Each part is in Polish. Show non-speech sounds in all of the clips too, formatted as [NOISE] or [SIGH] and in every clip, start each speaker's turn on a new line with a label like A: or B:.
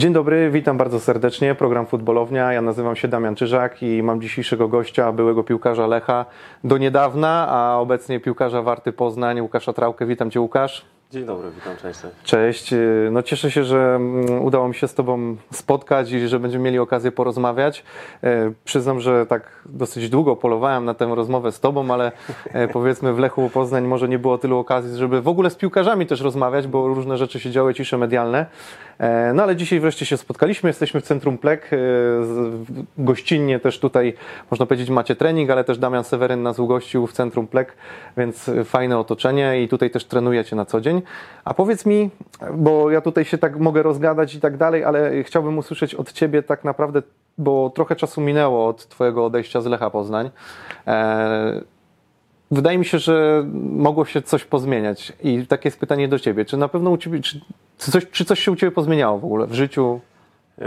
A: Dzień dobry, witam bardzo serdecznie. Program Futbolownia. Ja nazywam się Damian Czyżak i mam dzisiejszego gościa, byłego piłkarza Lecha do niedawna, a obecnie piłkarza Warty Poznań, Łukasza Trałkę. Witam Cię, Łukasz.
B: Dzień dobry, witam, cześć.
A: Cześć. No cieszę się, że mm, udało mi się z Tobą spotkać i że będziemy mieli okazję porozmawiać. E, Przyznam, że tak dosyć długo polowałem na tę rozmowę z Tobą, ale e, [LAUGHS] powiedzmy w Lechu Poznań może nie było tylu okazji, żeby w ogóle z piłkarzami też rozmawiać, bo różne rzeczy się działy, cisze medialne. No ale dzisiaj wreszcie się spotkaliśmy, jesteśmy w Centrum Plek, gościnnie też tutaj, można powiedzieć, macie trening, ale też Damian Seweryn nas ugościł w Centrum Plek, więc fajne otoczenie i tutaj też trenujecie na co dzień. A powiedz mi, bo ja tutaj się tak mogę rozgadać i tak dalej, ale chciałbym usłyszeć od Ciebie tak naprawdę, bo trochę czasu minęło od Twojego odejścia z Lecha Poznań. E, Wydaje mi się, że mogło się coś pozmieniać. I takie jest pytanie do Ciebie. Czy na pewno u Ciebie, czy, coś, czy coś się u Ciebie pozmieniało w ogóle w życiu?
B: Eee,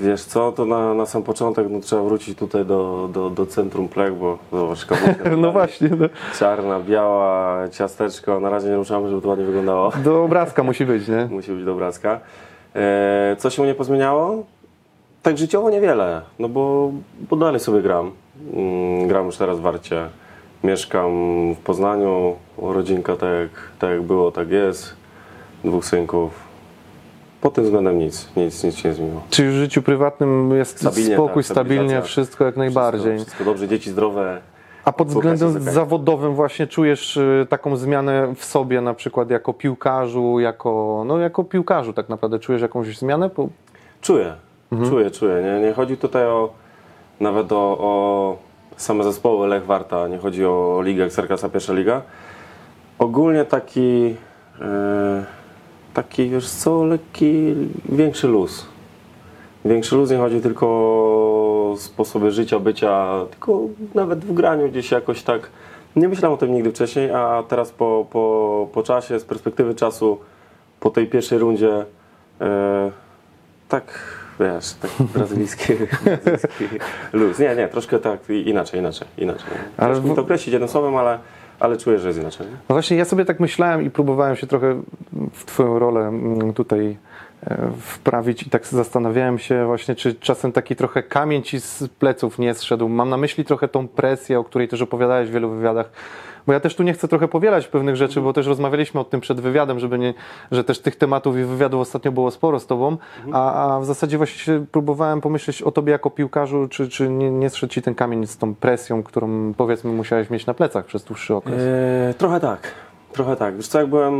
B: wiesz co, to na, na sam początek no, trzeba wrócić tutaj do, do, do centrum plek, bo zobacz, [LAUGHS]
A: No właśnie, no,
B: czarna, biała, ciasteczko, na razie nie ruszamy, żeby to ładnie wyglądało.
A: do obrazka musi być, nie? [LAUGHS]
B: Musi być do obrazka. Eee, co się u mnie pozmieniało? Tak życiowo niewiele, no bo, bo dalej sobie gram. Mm, gram już teraz w Warcie. Mieszkam w Poznaniu, rodzinka tak tak jak było, tak jest. Dwóch synków. Pod tym względem nic, nic, nic się nie zmieniło.
A: Czy w życiu prywatnym jest
B: Stabilnie,
A: spokój,
B: tak,
A: stabilnie, wszystko jak najbardziej?
B: Wszystko, wszystko dobrze, dzieci zdrowe.
A: A pod względem zawodowym właśnie czujesz y, taką zmianę w sobie, na przykład jako piłkarzu, jako, no, jako piłkarzu tak naprawdę czujesz jakąś zmianę? Bo
B: Czuję, czuję, czuję. Nie, nie chodzi tutaj o nawet o, o same zespoły Lech Warta, nie chodzi o ligę Ekstraklasa Pierwsza Liga. Ogólnie taki, e, taki wiesz co, lekki, większy luz. Większy luz nie chodzi tylko o sposoby życia, bycia, tylko nawet w graniu gdzieś jakoś tak. Nie myślałem o tym nigdy wcześniej, a teraz po, po, po czasie, z perspektywy czasu, po tej pierwszej rundzie, e, tak wiesz, taki [LAUGHS] brazylijski, brazylijski luz. Nie, nie, troszkę tak inaczej, inaczej, inaczej.
A: Ale
B: mi to określić jednym słowem, ale, ale czuję, że jest inaczej.
A: No właśnie ja sobie tak myślałem i próbowałem się trochę w Twoją rolę mm, tutaj e, wprawić i tak zastanawiałem się właśnie, czy czasem taki trochę kamień Ci z pleców nie zszedł. Mam na myśli trochę tą presję, o której też opowiadałeś w wielu wywiadach. Bo ja też tu nie chcę trochę powielać pewnych rzeczy, bo też rozmawialiśmy o tym przed wywiadem, żeby nie, że też tych tematów i wywiadów ostatnio było sporo z Tobą, a, a w zasadzie właśnie próbowałem pomyśleć o Tobie jako piłkarzu, czy, czy nie, nie zszedł Ci ten kamień z tą presją, którą powiedzmy musiałeś mieć na plecach przez dłuższy okres.
B: E, trochę tak, trochę tak. Wiesz co, jak byłem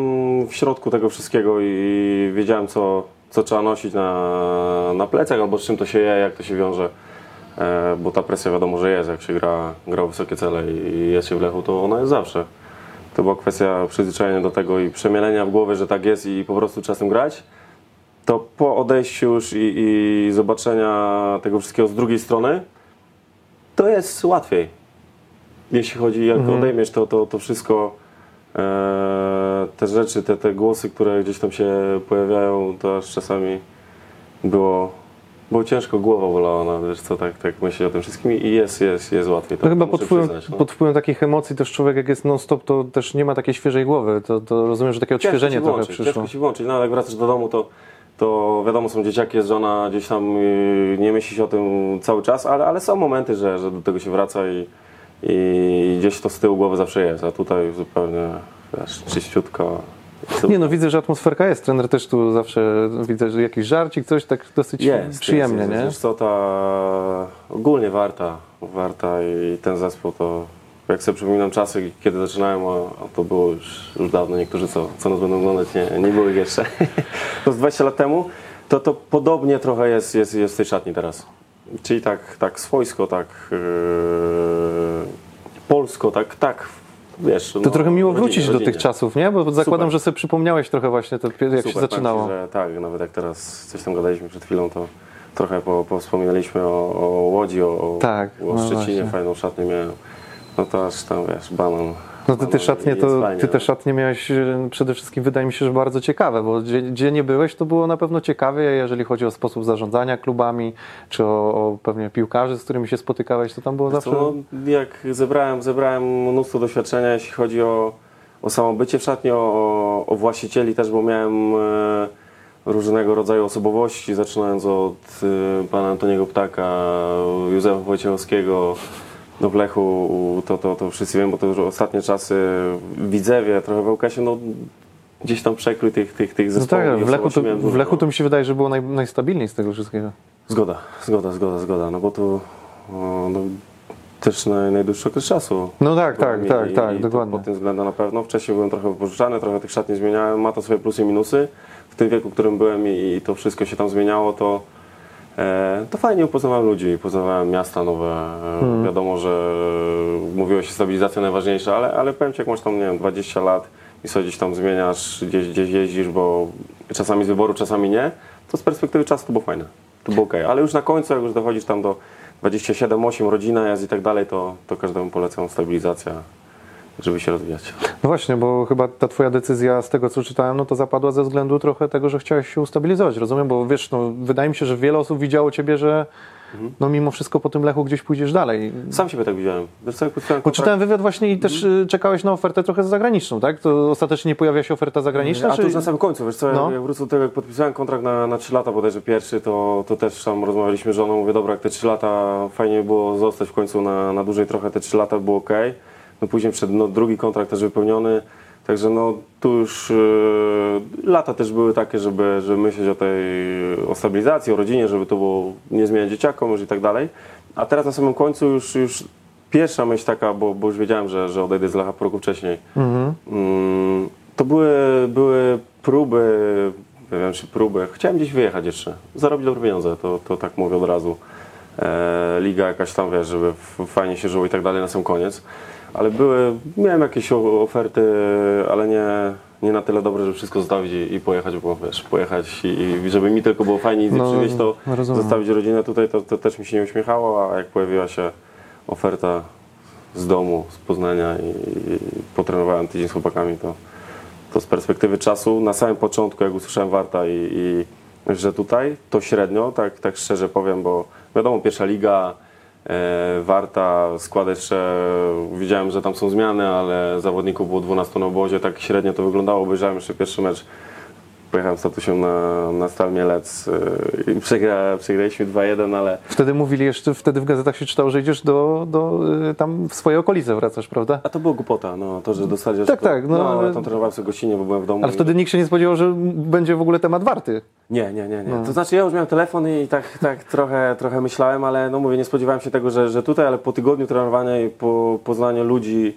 B: w środku tego wszystkiego i wiedziałem, co, co trzeba nosić na, na plecach, albo z czym to się je, jak to się wiąże, bo ta presja wiadomo, że jest, jak się gra, gra wysokie cele i jest się w Lechu, to ona jest zawsze. To była kwestia przyzwyczajenia do tego i przemielenia w głowie, że tak jest i po prostu tym grać. To po odejściu już i, i zobaczenia tego wszystkiego z drugiej strony, to jest łatwiej jeśli chodzi, jak odejmiesz to, to, to wszystko, e, te rzeczy, te, te głosy, które gdzieś tam się pojawiają, to aż czasami było, było ciężko, głowa bolała, no, wiesz co, tak, tak myśleć o tym wszystkim i jest, jest, jest łatwiej.
A: To
B: tak,
A: chyba
B: muszę
A: pod wpływem,
B: przyznać, no.
A: pod wpływem takich emocji też człowiek jak jest non-stop, to też nie ma takiej świeżej głowy. To, to rozumiem, że takie odświeżenie trochę
B: włączyć,
A: przyszło.
B: Ciężko się włączyć, no ale jak wracasz do domu, to, to wiadomo, są dzieciaki, jest żona, gdzieś tam y, nie myśli się o tym cały czas, ale, ale są momenty, że, że do tego się wraca i, i gdzieś to z tyłu głowy zawsze jest, a tutaj zupełnie, wiesz, czyściutko.
A: Nie no, widzę, że atmosferka jest. Trener też tu zawsze widzę, że jakiś żarcik, coś tak dosyć
B: Jest,
A: przyjemnie,
B: jest,
A: nie?
B: jest. Wiesz co, ta ogólnie warta, warta i ten zespół to jak sobie przypominam czasy, kiedy zaczynałem, a, to było już, już dawno, niektórzy co, co nas będą oglądać, nie, nie ich jeszcze, [LAUGHS] to z 20 lat temu, to, to podobnie trochę jest, jest, jest w tej szatni teraz. Czyli tak, tak swojsko, tak yy, polsko, tak, tak, wiesz.
A: To trochę miło wrócić do tych czasów, nie? Bo zakładam,
B: Super.
A: że sobie przypomniałeś trochę właśnie to, jak się
B: Super, powiem
A: zaczynało.
B: Że tak, nawet jak teraz coś tam gadaliśmy przed chwilą, to trochę po, powspominaliśmy o, o Łodzi, o,
A: Tak,
B: o
A: no
B: Szczecinie, fajną szatnię miałem. No to aż tam, wiesz, banan.
A: No ty
B: banan
A: szatnie, to,
B: fajnie,
A: ty te
B: no.
A: szatnie miałeś e, przede wszystkim, wydaje mi się, że bardzo ciekawe, bo gdzie, gdzie nie byłeś, to było na pewno ciekawie, jeżeli chodzi o sposób zarządzania klubami, czy o, o pewnie piłkarzy, z którymi się spotykałeś, to tam było zawsze...
B: No, jak zebrałem, zebrałem mnóstwo doświadczenia, jeśli chodzi o, o samo bycie w szatni, o, o właścicieli też, bo miałem e, różnego rodzaju osobowości, zaczynając od y, pana Antoniego Ptaka, Józefa Wojciechowskiego, no w Lechu to, to, to wszyscy wiemy, bo to już ostatnie czasy Widzewie, trochę w ŁKS-ie, no gdzieś tam przekrój tych, tych, tych
A: No
B: zespołów.
A: tak,
B: i
A: w Lechu, to, w Lechu
B: no.
A: to mi się wydaje, że było naj, najstabilniej z tego wszystkiego.
B: Zgoda, zgoda, zgoda, zgoda, no bo tu no, też naj, najdłuższy okres czasu.
A: No tak, tak,
B: byłem
A: tak,
B: i-
A: tak,
B: i
A: dokładnie.
B: Pod tym względem na pewno. Wcześniej byłem trochę wypożyczany, trochę tych szat nie zmieniałem, ma to swoje plusy i minusy. W tym wieku, w którym byłem i, i to wszystko się tam zmieniało, to, to fajnie poznawałem ludzi, poznawałem miasta nowe. E,
A: Hmm.
B: Wiadomo, że mówiło się stabilizacja najważniejsza, ale, ale powiem Ci, jak masz tam, nie wiem, 20 lat i sobie gdzieś tam zmieniasz, gdzieś, gdzieś jeździsz, bo czasami z wyboru, czasami nie, to z perspektywy czasu to było fajne. To było ok, ale już na końcu, jak już dochodzisz tam do 27, 8, rodzina, jazd i tak dalej, to, to każdemu polecam stabilizacja, żeby się rozwijać.
A: No właśnie, bo chyba ta twoja decyzja z tego, co czytałem, no to zapadła ze względu trochę tego, że chciałeś się ustabilizować, rozumiem? Bo wiesz, no, wydaje mi się, że wiele osób widziało ciebie, że
B: Mhm.
A: no mimo wszystko po tym Lechu gdzieś pójdziesz dalej.
B: Sam siebie tak widziałem. Kontrakt-
A: czytałem wywiad właśnie i też y, czekałeś na ofertę trochę zagraniczną, tak? To ostatecznie nie pojawia się oferta zagraniczna?
B: A to
A: czy...
B: już na samym końcu, wiesz co,
A: No.
B: jak, wrócę do tego, jak podpisałem kontrakt na, na 3 lata, bodajże pierwszy, to, to też tam rozmawialiśmy z żoną, mówię, dobra, jak te 3 lata fajnie było zostać w końcu na, na dłużej trochę, te 3 lata było ok. No później przed no, drugi kontrakt też wypełniony, także no tu już yy, lata też były takie, żeby, żeby myśleć o tej, o stabilizacji, o rodzinie, żeby to było nie zmieniać dzieciakom już i tak dalej. A teraz na samym końcu już, już pierwsza myśl taka, bo, bo już wiedziałem, że, że odejdę z Lecha po roku wcześniej.
A: Mhm.
B: Mm, To były, były próby, nie wiem czy próby, chciałem gdzieś wyjechać jeszcze, zarobić dobre pieniądze, to, to tak mówię od razu. E, liga jakaś tam, wiesz, żeby fajnie się żyło i tak dalej na sam koniec. Ale były, miałem jakieś oferty, ale nie, nie na tyle dobre, żeby wszystko zostawić i, i pojechać, bo wiesz, pojechać i, i żeby mi tylko było fajnie i
A: No,
B: przywieźć to,
A: rozumiem.
B: zostawić rodzinę tutaj, to, to też mi się nie uśmiechało, a jak pojawiła się oferta z domu, z Poznania i, i potrenowałem tydzień z chłopakami, to, to z perspektywy czasu, na samym początku, jak usłyszałem Warta i, i że tutaj, to średnio, tak, tak szczerze powiem, bo wiadomo, pierwsza liga, Warta, skład jeszcze, widziałem, że tam są zmiany, ale zawodników było 12 na obozie, tak średnio to wyglądało, obejrzałem jeszcze pierwszy mecz, pojechałem z tatusią na, na Stal Mielec e, i przegra, przegraliśmy 2-1, ale
A: Wtedy mówili jeszcze, wtedy w gazetach się czytało, że idziesz do, do y, tam w swoje okolice wracasz, prawda?
B: A to było głupota, no, to, że dostali...
A: Tak, tak, no,
B: no ale
A: ale-
B: tam trenowałem sobie gościnnie, bo byłem w domu.
A: Ale
B: i-
A: wtedy nikt się nie spodziewał, że będzie w ogóle temat warty.
B: Nie, nie, nie, nie.
A: No.
B: To znaczy ja już miałem telefon i tak, tak trochę, trochę myślałem, ale no mówię, nie spodziewałem się tego, że, że tutaj, ale po tygodniu trenowania i po poznaniu ludzi,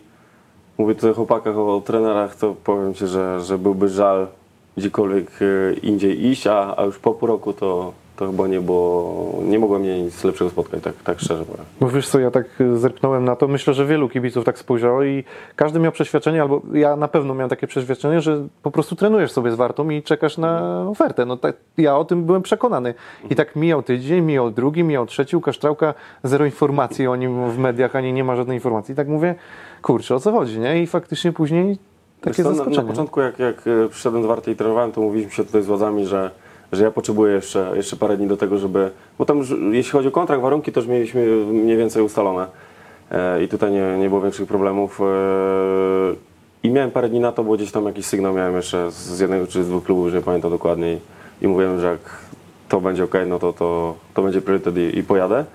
B: mówię tutaj o chłopakach, o trenerach, to powiem Ci, że, że byłby żal gdziekolwiek e, indziej iść, a, a już po pół roku to, to chyba nie było, nie mogłem mieć nic lepszego spotkać, tak, tak szczerze powiem.
A: Bo wiesz co, ja tak y, zerknąłem na to, myślę, że wielu kibiców tak spojrzało i każdy miał przeświadczenie, albo ja na pewno miałem takie przeświadczenie, że po prostu trenujesz sobie z Wartą i czekasz na ofertę. No tak, ja o tym byłem przekonany. I tak mijał tydzień, mijał drugi, mijał trzeci, Łukasz Trałka, zero informacji o nim w mediach, ani nie ma żadnej informacji. I tak mówię, kurczę, o co chodzi, nie? I faktycznie później takie
B: Wiesz co, na,
A: zaskoczenie.
B: na początku, jak, jak e, przyszedłem do Warty i trenowałem, to mówiliśmy się tutaj z władzami, że, że ja potrzebuję jeszcze, jeszcze parę dni do tego, żeby. Bo tam, jeśli chodzi o kontrakt, warunki, to już mieliśmy mniej więcej ustalone. E, I tutaj nie, nie było większych problemów. E, I miałem parę dni na to, bo gdzieś tam jakiś sygnał miałem jeszcze z- z jednego czy z dwóch klubów, już nie pamiętam dokładnie. I, i mówiłem, że jak to będzie ok, no to, to, to będzie priorytet i, i pojadę.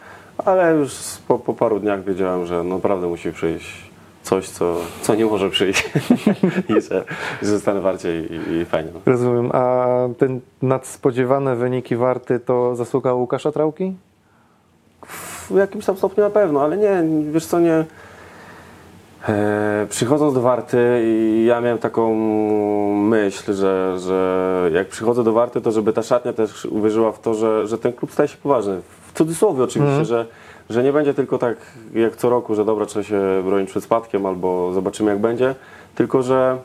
B: Ale już po, po paru dniach wiedziałem, że naprawdę musi przyjść coś, co, co nie może przyjść. [LAUGHS] I że, że zostanę warcie i, i fajnie.
A: Rozumiem. A te nadspodziewane wyniki Warty to zasługa Łukasza Trałki?
B: W jakimś tam stopniu na pewno, ale nie, wiesz co, nie. E, przychodząc do Warty, i ja miałem taką myśl, że, że jak przychodzę do Warty, to żeby ta szatnia też uwierzyła w to, że, że ten klub staje się poważny. W cudzysłowie oczywiście, że, że nie będzie tylko tak jak co roku, że dobra, trzeba się bronić przed spadkiem albo zobaczymy jak będzie, tylko że,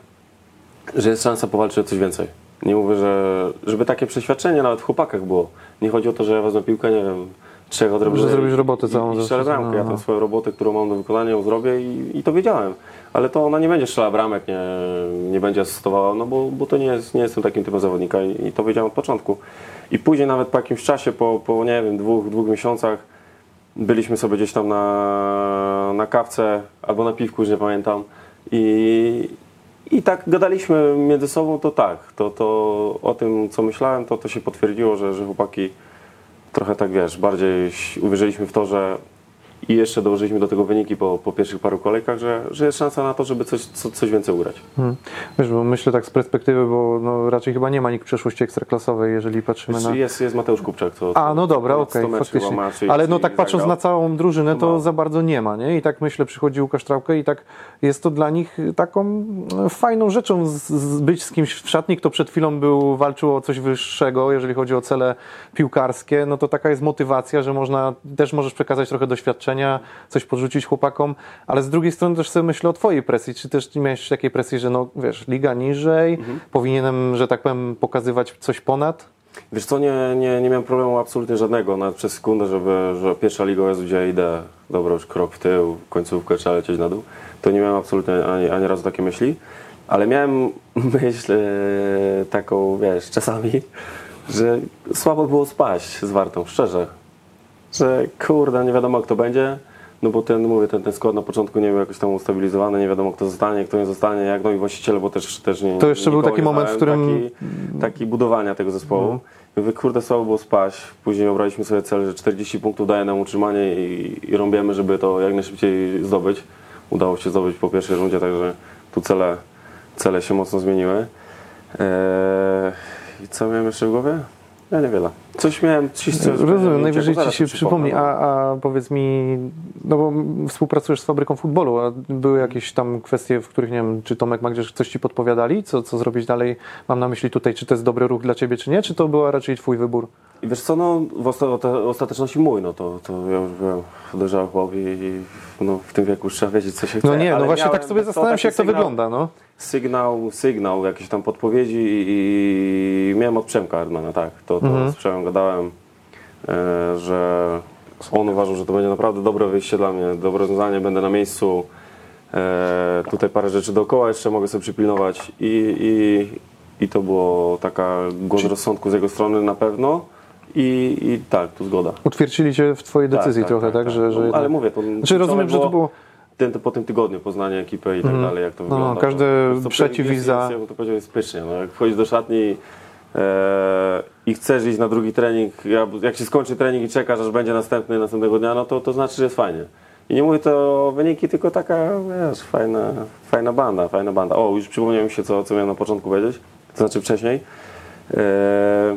B: że jest szansa powalczyć o coś więcej. Nie mówię, że żeby takie przeświadczenie nawet w chłopakach było. Nie chodzi o to, że ja wezmę piłkę, nie wiem, trzech odrobię.
A: Że zrobisz robotę całą
B: I, i
A: ze
B: strzelę bramkę. Ja
A: no.
B: tę swoją robotę, którą mam do wykonania, ją zrobię i, i to wiedziałem. Ale to ona nie będzie strzelała bramek, nie, nie będzie asystowała, no bo, bo to nie, jest, nie jestem takim typem zawodnika i, i to wiedziałem od początku. I później nawet po jakimś czasie, po, po nie wiem, dwóch, dwóch miesiącach, byliśmy sobie gdzieś tam na, na kawce albo na piwku, już nie pamiętam. I, I tak gadaliśmy między sobą, to tak, to, to o tym co myślałem, to, to się potwierdziło, że, że chłopaki trochę tak wiesz, bardziej uwierzyliśmy w to, że i jeszcze dołożyliśmy do tego wyniki po, po pierwszych paru kolejkach, że, że jest szansa na to, żeby coś, co, coś więcej ugrać.
A: Hmm. Wiesz, bo myślę tak z perspektywy, bo no, raczej chyba nie ma nikt przeszłości ekstraklasowej, jeżeli patrzymy na...
B: Jest, jest Mateusz Kupczak. To,
A: A, no dobra, okej,
B: 100 meczów
A: faktycznie. Ale no tak patrząc
B: zagrał.
A: na całą drużynę, to za bardzo nie ma, nie? I tak myślę, przychodzi Łukasz Trałkę i tak jest to dla nich taką no, fajną rzeczą z, z być z kimś w szatni, kto przed chwilą był, walczył o coś wyższego, jeżeli chodzi o cele piłkarskie, no to taka jest motywacja, że można, też możesz przekazać trochę doświadczenia, coś podrzucić chłopakom, ale z drugiej strony też sobie myślę o twojej presji, czy też nie miałeś takiej presji, że no wiesz, liga niżej,
B: Mhm.
A: powinienem, że tak powiem, pokazywać coś ponad?
B: Wiesz co, nie, nie, nie miałem problemu absolutnie żadnego, nawet przez sekundę, żeby, że pierwsza liga, Jezu, gdzie ja idę, dobra, już krok w tył, końcówkę, trzeba lecieć na dół, to nie miałem absolutnie ani, ani razu takiej myśli, ale miałem [LAUGHS] myśl taką, wiesz, czasami, że słabo było spaść z Wartą, szczerze, że kurde, nie wiadomo kto będzie, no bo ten, mówię, ten, ten skład na początku nie był jakoś tam ustabilizowany, nie wiadomo kto zostanie, kto nie zostanie, jak no i właściciele, bo też, też nie
A: To jeszcze był taki moment, w którym-
B: Taki, taki budowania tego zespołu. I mówię, kurde, słabo było spaść. Później obraliśmy sobie cel, że 40 punktów daje nam utrzymanie i, i rąbiemy, żeby to jak najszybciej zdobyć. Udało się zdobyć po pierwszej rundzie, także tu cele, cele się mocno zmieniły. Eee, I co miałem jeszcze w głowie? Ja niewiele. Coś miałem, coś, coś
A: Rozumiem, najwyżej ci się przypomni,
B: no.
A: a, a powiedz mi, no bo współpracujesz z fabryką futbolu, a były jakieś tam kwestie, w których nie wiem, czy Tomek ma gdzieś coś ci podpowiadali, co, co zrobić dalej? Mam na myśli tutaj, czy to jest dobry ruch dla ciebie, czy nie, czy to była raczej twój wybór?
B: I wiesz co, no w osta- te- ostateczności mój, no to, to ja już byłem dojrzały chłop i, no, w tym wieku już trzeba wiedzieć, co się chce.
A: No nie, no właśnie tak sobie zastanawiam się, jak to wygląda, no.
B: Sygnał, sygnał, jakieś tam podpowiedzi i, i miałem od Przemka Erdmana, tak. To, to
A: Mhm.
B: z Przemem gadałem, e, że on uważał, że to będzie naprawdę dobre wyjście dla mnie, dobre rozwiązanie, będę na miejscu. E, tutaj parę rzeczy dookoła jeszcze mogę sobie przypilnować i, i, i to było taka głos rozsądku z jego strony na pewno. I, I tak, tu zgoda.
A: Utwierdzili cię w twojej decyzji trochę, tak, że... że
B: No, ale mówię, to
A: Znaczy rozumiem, że to było...
B: ten, to po tym tygodniu poznanie ekipy i tak dalej, jak to
A: No,
B: wygląda.
A: każde
B: to, to
A: przeciwiza-
B: Jest, to powiedział, jest pysznie. No, jak wchodzisz do szatni e, i chcesz iść na drugi trening, ja- jak się skończy trening i czekasz, aż będzie następny następnego dnia, no to, to znaczy, że jest fajnie. I nie mówię to o wyniki, tylko taka, wiesz, fajna, fajna banda, fajna banda. O, już przypomniałem się, co, co miałem na początku powiedzieć, to znaczy wcześniej. E,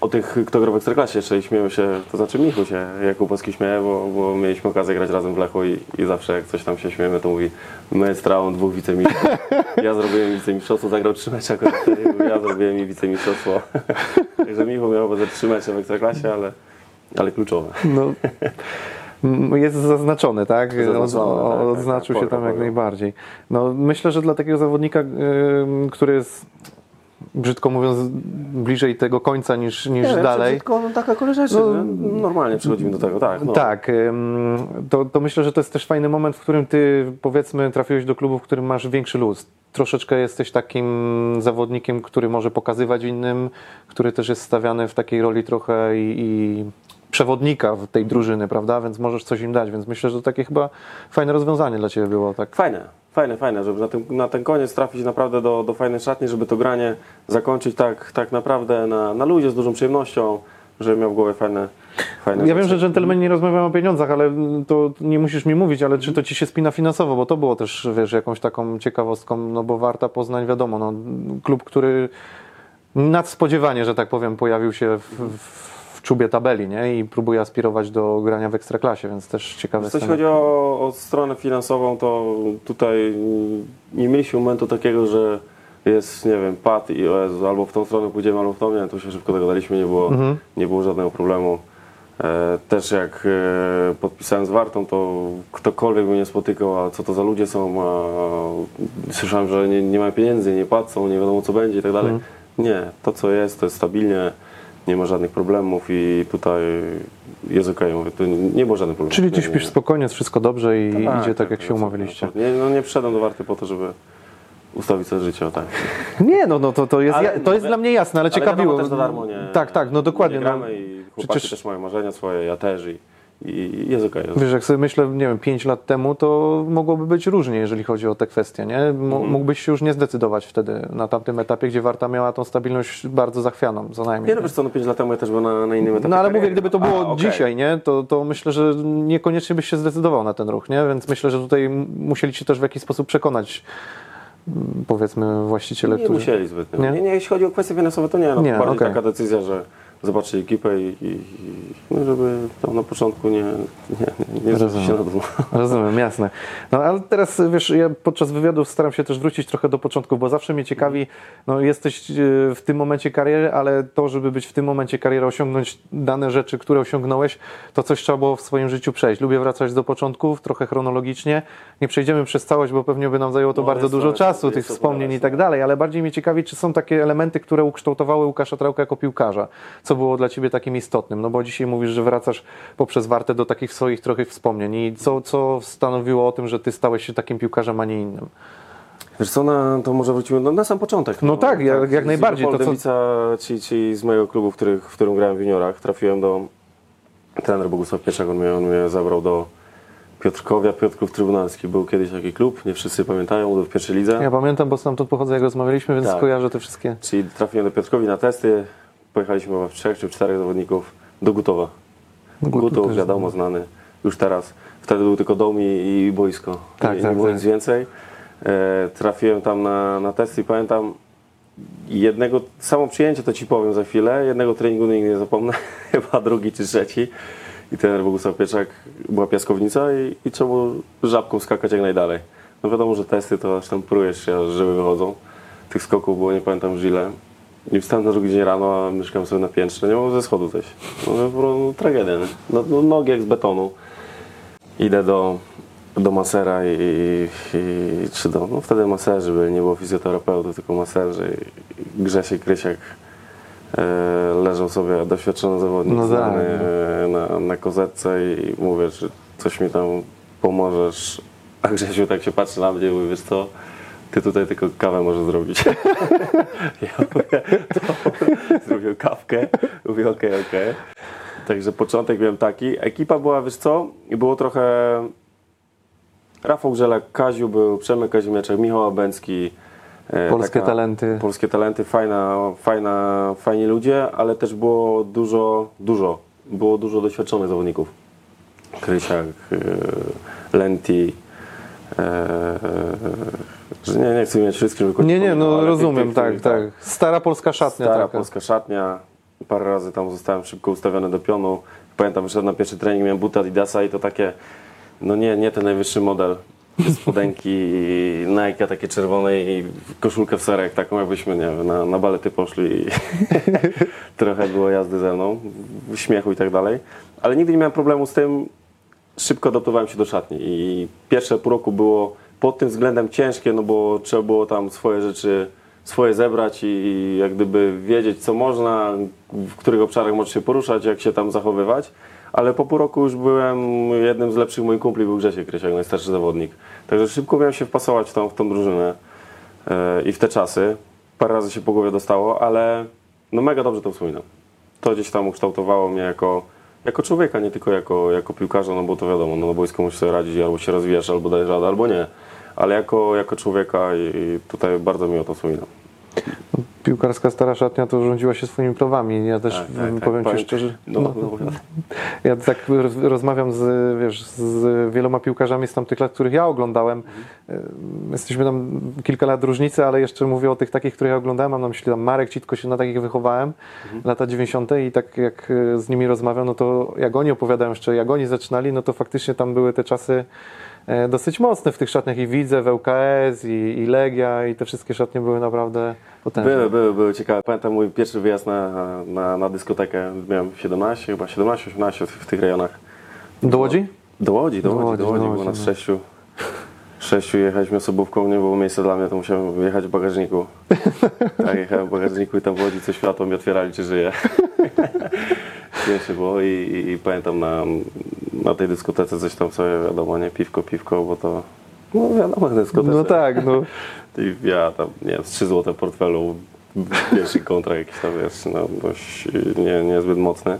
B: o tych, kto gra w Ekstraklasie jeszcze i śmieją się, to znaczy Michu się Jakubowski śmieje, bo, bo mieliśmy okazję grać razem w Lechu i, i zawsze jak coś tam się śmiejemy, to mówi my z Traą dwóch wicemistrzów. [LAUGHS] Ja zrobiłem wicemistrzostwo, zagrał trzy mecze akurat ja zrobiłem i wicemistrzostwo. [LAUGHS] Także Michu miał ze trzy mecze w Ekstraklasie, ale, ale kluczowe.
A: No, jest zaznaczony, tak?
B: Zaznaczony,
A: O-
B: tak, tak,
A: Odznaczył
B: tak,
A: się tam jak najbardziej. No, myślę, że dla takiego zawodnika, który jest brzydko mówiąc bliżej tego końca niż, niż dalej.
B: Tylko no, taka rzeczy,
A: No,
B: no, normalnie przechodzimy do tego, tak. No.
A: Tak, to, to myślę, że to jest też fajny moment, w którym ty powiedzmy trafiłeś do klubu, w którym masz większy luz. Troszeczkę jesteś takim zawodnikiem, który może pokazywać innym, który też jest stawiany w takiej roli trochę i, i przewodnika w tej drużyny, prawda? Więc możesz coś im dać, więc myślę, że to takie chyba fajne rozwiązanie dla ciebie było. Tak.
B: Fajne, fajne, fajne, żeby na ten, na ten koniec trafić naprawdę do, do fajnej szatni, żeby to granie zakończyć tak, tak naprawdę na, na ludzie z dużą przyjemnością, żeby miał w głowie fajne, fajne
A: Ja wiem,
B: rzeczy.
A: że dżentelmeni nie rozmawiają o pieniądzach, ale to nie musisz mi mówić, ale czy to ci się spina finansowo, bo to było też, wiesz, jakąś taką ciekawostką, no bo Warta Poznań, wiadomo, no, klub, który nadspodziewanie, że tak powiem, pojawił się w, w czubie tabeli, nie? I próbuje aspirować do grania w Ekstraklasie, więc też ciekawe
B: Jeśli chodzi o, o stronę finansową, to tutaj nie mieliśmy momentu takiego, że jest, nie wiem, pad i o Jezu, albo w tą stronę pójdziemy, albo w tą, nie, tu się szybko dogadaliśmy, nie było, nie było żadnego problemu. E, też jak e, podpisałem z Wartą, to ktokolwiek mnie nie spotykał, a co to za ludzie są, a słyszałem, że nie, nie mają pieniędzy, nie płacą, nie wiadomo co będzie i tak dalej. Nie, to co jest, to jest stabilnie, nie ma żadnych problemów i tutaj jest okej, mówię, tu nie było żadnych problemów.
A: Czyli ty śpisz
B: nie.
A: spokojnie, jest wszystko dobrze i
B: Tak,
A: idzie tak, jak się
B: absolutnie,
A: umawialiście.
B: absolutnie. Nie, no nie przyszedłem do Warty po to, żeby ustawić sobie życie, o tak. [LAUGHS]
A: Nie, no, no to, to jest,
B: Ale
A: ja, to jest
B: wi-
A: dla mnie jasne, ale,
B: Ale
A: ciekawiło.
B: wiadomo, też za darmo nie.
A: tak, tak, no dokładnie.
B: Nie
A: No,
B: i chłopaki
A: przecież-
B: też mają marzenia swoje, ja też i, i jest okej. jest
A: Wiesz, jak sobie myślę, nie wiem, 5 lat temu, to mogłoby być różnie, jeżeli chodzi o te kwestie, nie? M-
B: Mhm.
A: Mógłbyś się już nie zdecydować wtedy na tamtym etapie, gdzie Warta miała tą stabilność bardzo zachwianą, co najmniej.
B: Nie, no wiesz co, no 5 lat temu ja też byłem na, na innym etapie
A: No ale mówię, gdyby to było
B: A, okej.
A: dzisiaj, nie? To, to myślę, że niekoniecznie byś się zdecydował na ten ruch, nie? Więc myślę, że tutaj musieli cię też w jakiś sposób przekonać, m, powiedzmy, właściciele,
B: Nie
A: którzy...
B: musieli zbytnio.
A: Nie?
B: Nie? Nie, jeśli chodzi o kwestie finansowe, to nie. No,
A: Nie,
B: bardziej
A: okej.
B: taka decyzja, że zobaczyli ekipę i, i, i no, żeby tam na początku nie, nie, nie,
A: Rozumiem.
B: się na dół.
A: Rozumiem, jasne. No ale teraz, wiesz, ja podczas wywiadów staram się też wrócić trochę do początków, bo zawsze mnie ciekawi, no jesteś e, w tym momencie kariery, ale to, żeby być w tym momencie kariery, osiągnąć dane rzeczy, które osiągnąłeś, to coś trzeba było w swoim życiu przejść. Lubię wracać do początków, trochę chronologicznie. Nie przejdziemy przez całość, bo pewnie by nam zajęło to
B: No,
A: bardzo dużo
B: to-
A: czasu, tych wspomnień i tak dalej, ale bardziej mnie ciekawi, czy są takie elementy, które ukształtowały Łukasza Trałka jako piłkarza. Co było dla Ciebie takim istotnym? No bo dzisiaj mówisz, że wracasz poprzez Wartę do takich swoich trochę wspomnień i co, co stanowiło o tym, że Ty stałeś się takim piłkarzem, a nie innym?
B: Wiesz co, na, to może wrócimy no, na sam początek.
A: No tak, jak- jak
B: z
A: najbardziej, to co-
B: czyli, czyli z mojego klubu, w, których, w którym grałem w juniorach, trafiłem do trener Bogusław Pieczak, on mnie, on mnie zabrał do Piotrkowia, Piotrków Trybunalski. Był kiedyś taki klub, nie wszyscy pamiętają, był w pierwszej lidze.
A: Ja pamiętam, bo stamtąd pochodzę, jak rozmawialiśmy, więc
B: Tak.
A: kojarzę te wszystkie.
B: Czyli trafiłem do Piotrkowi na testy, pojechaliśmy chyba w trzech czy czterech zawodników do Gutowa.
A: Gutów
B: Gutów,
A: też
B: wiadomo, znany już teraz. Wtedy był tylko dom i, i boisko.
A: Tak, tak,
B: nie było
A: tak.
B: nic więcej. E, trafiłem tam na, na testy i pamiętam jednego, samo przyjęcie to ci powiem za chwilę, jednego treningu nigdy nie zapomnę, [LAUGHS] chyba drugi czy trzeci. I trener Bogusław Pieczak, była piaskownica i, i trzeba było żabką skakać jak najdalej. No wiadomo, że testy to aż tam prujesz się, aż żeby wychodzą. Tych skoków było nie pamiętam już ile. I wstałem na drugi dzień rano, a mieszkam sobie na piętrze, nie mogłem ze schodu zejść. No, no, po prostu tragedia, nie? No, no, nogi jak z betonu. Idę do, do masera i, i czy do, no wtedy maserzy byli, nie było fizjoterapeutów, tylko maserzy. I Grzesiek Krysiak e, leżał sobie doświadczony zawodnik
A: No tak,
B: e, na, na kozetce i mówię, że coś mi tam pomożesz. A Grzesiu tak się patrzy na mnie i mówi, wiesz co, ty tutaj tylko kawę możesz zrobić. [LAUGHS] ja mówię, zrobił kawkę, mówię okej, okej. Także początek miałem taki. Ekipa była, wiesz co, i było trochę... Rafał Grzelak, Kaziu był, Przemek Kazimierczak, Michał Abęcki. e,
A: Polskie talenty.
B: Polskie talenty, fajna, fajna, fajni ludzie, ale też było dużo, dużo, było dużo doświadczonych zawodników. Krysiak, e, Lenti, e, że nie, nie chcę mieć wszystkich, żeby kogoś
A: Nie, nie, no rozumiem, tak,
B: których
A: tak. Stara polska szatnia
B: Stara
A: taka.
B: polska szatnia. Parę razy tam zostałem szybko ustawiony do pionu. Pamiętam, wyszedłem na pierwszy trening, miałem buty Adidasa i to takie, no nie, nie ten najwyższy model. Spodenki, Nike takie czerwone i koszulkę w serek, taką jakbyśmy, nie wiem, na, na balety poszli i [LAUGHS] trochę było jazdy ze mną, śmiechu i tak dalej. Ale nigdy nie miałem problemu z tym, szybko adaptowałem się do szatni i pierwsze pół roku było pod tym względem ciężkie, no bo trzeba było tam swoje rzeczy, swoje zebrać i jak gdyby wiedzieć co można, w których obszarach możesz się poruszać, jak się tam zachowywać. Ale po pół roku już byłem jednym z lepszych moich kumpli, był Grzesiek Krysiak, najstarszy zawodnik. Także szybko miałem się wpasować w tą, w tą drużynę e, i w te czasy. Parę razy się po głowie dostało, ale no mega dobrze to wspominam. To gdzieś tam ukształtowało mnie jako, jako człowieka, nie tylko jako, jako piłkarza, no bo to wiadomo, no na boisku musisz sobie radzić, albo się rozwijasz, albo dajesz radę, albo nie. Ale jako, jako człowieka i, tutaj bardzo miło to wspominam.
A: Piłkarska stara szatnia to rządziła się swoimi prawami. Ja też
B: Tak, tak,
A: mm,
B: tak.
A: powiem Ci
B: Powiem-
A: szczerze,
B: No,
A: no,
B: no,
A: ja tak roz- rozmawiam z, wiesz, z wieloma piłkarzami z tamtych lat, których ja oglądałem.
B: Mhm.
A: Jesteśmy tam kilka lat różnicy, ale jeszcze mówię o tych takich, których ja oglądałem. Mam na myśli tam Marek Citko się na takich wychowałem,
B: Mhm.
A: lata 90. i tak jak y, z nimi rozmawiam, no to jak oni opowiadają jeszcze, jak oni zaczynali, no to faktycznie tam były te czasy e, dosyć mocne w tych szatniach i Widzew, ŁKS i, i Legia i te wszystkie szatnie były naprawdę potężne.
B: Były, były, były ciekawe. Pamiętam mój pierwszy wyjazd na, na, na dyskotekę, miałem 17, chyba 17-18 w, w tych rejonach.
A: Do Łodzi?
B: Do Łodzi, do
A: Do
B: Łodzi, do Łodzi,
A: do
B: było
A: Łodzi,
B: nas
A: no.
B: sześciu. Sześciu jechaliśmy osobówką, nie było miejsca dla mnie, to musiałem jechać w bagażniku. [LAUGHS] Tak, jechałem w bagażniku i tam w Łodzi co światło mi otwierali, czy żyje. [LAUGHS] Śmiesznie było i, i, i pamiętam na, na tej dyskotece coś tam sobie, wiadomo, nie, piwko, piwko, bo to, no wiadomo, dyskotece.
A: No tak, no. [LAUGHS]
B: I ja tam, nie wiem, z 3 złote portfelu, pierwszy kontrakt jakiś tam, wiesz, no dość nie, niezbyt mocny.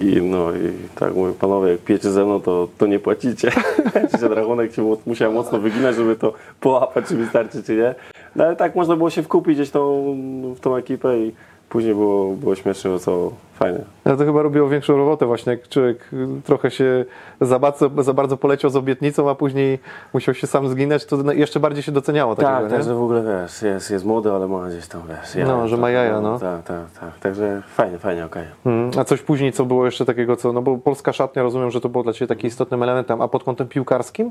B: I no i tak mówię, panowie, jak pijecie ze mną, to, to nie płacicie. [LAUGHS] Ten rachunek się musiałem mocno wyginać, żeby to połapać, czy wystarczy, czy nie. No ale tak można było się wkupić gdzieś tą, w tą ekipę i później było, było śmiesznie, bo co fajnie.
A: Ale to chyba robiło większą robotę właśnie, jak człowiek y, trochę się za bardzo, za bardzo poleciał z obietnicą, a później musiał się sam zginąć, to na- jeszcze bardziej się doceniało takiego,
B: Tak,
A: nie?
B: także w ogóle wiesz, jest, jest młody, ale ma gdzieś tam wiesz.
A: No, że ma jaja, no.
B: Tak, tak, tak. Także fajnie, fajnie, okej.
A: Mm, A coś później, co było jeszcze takiego, co, no bo polska szatnia, rozumiem, że to było dla Ciebie takim istotnym elementem, a pod kątem piłkarskim?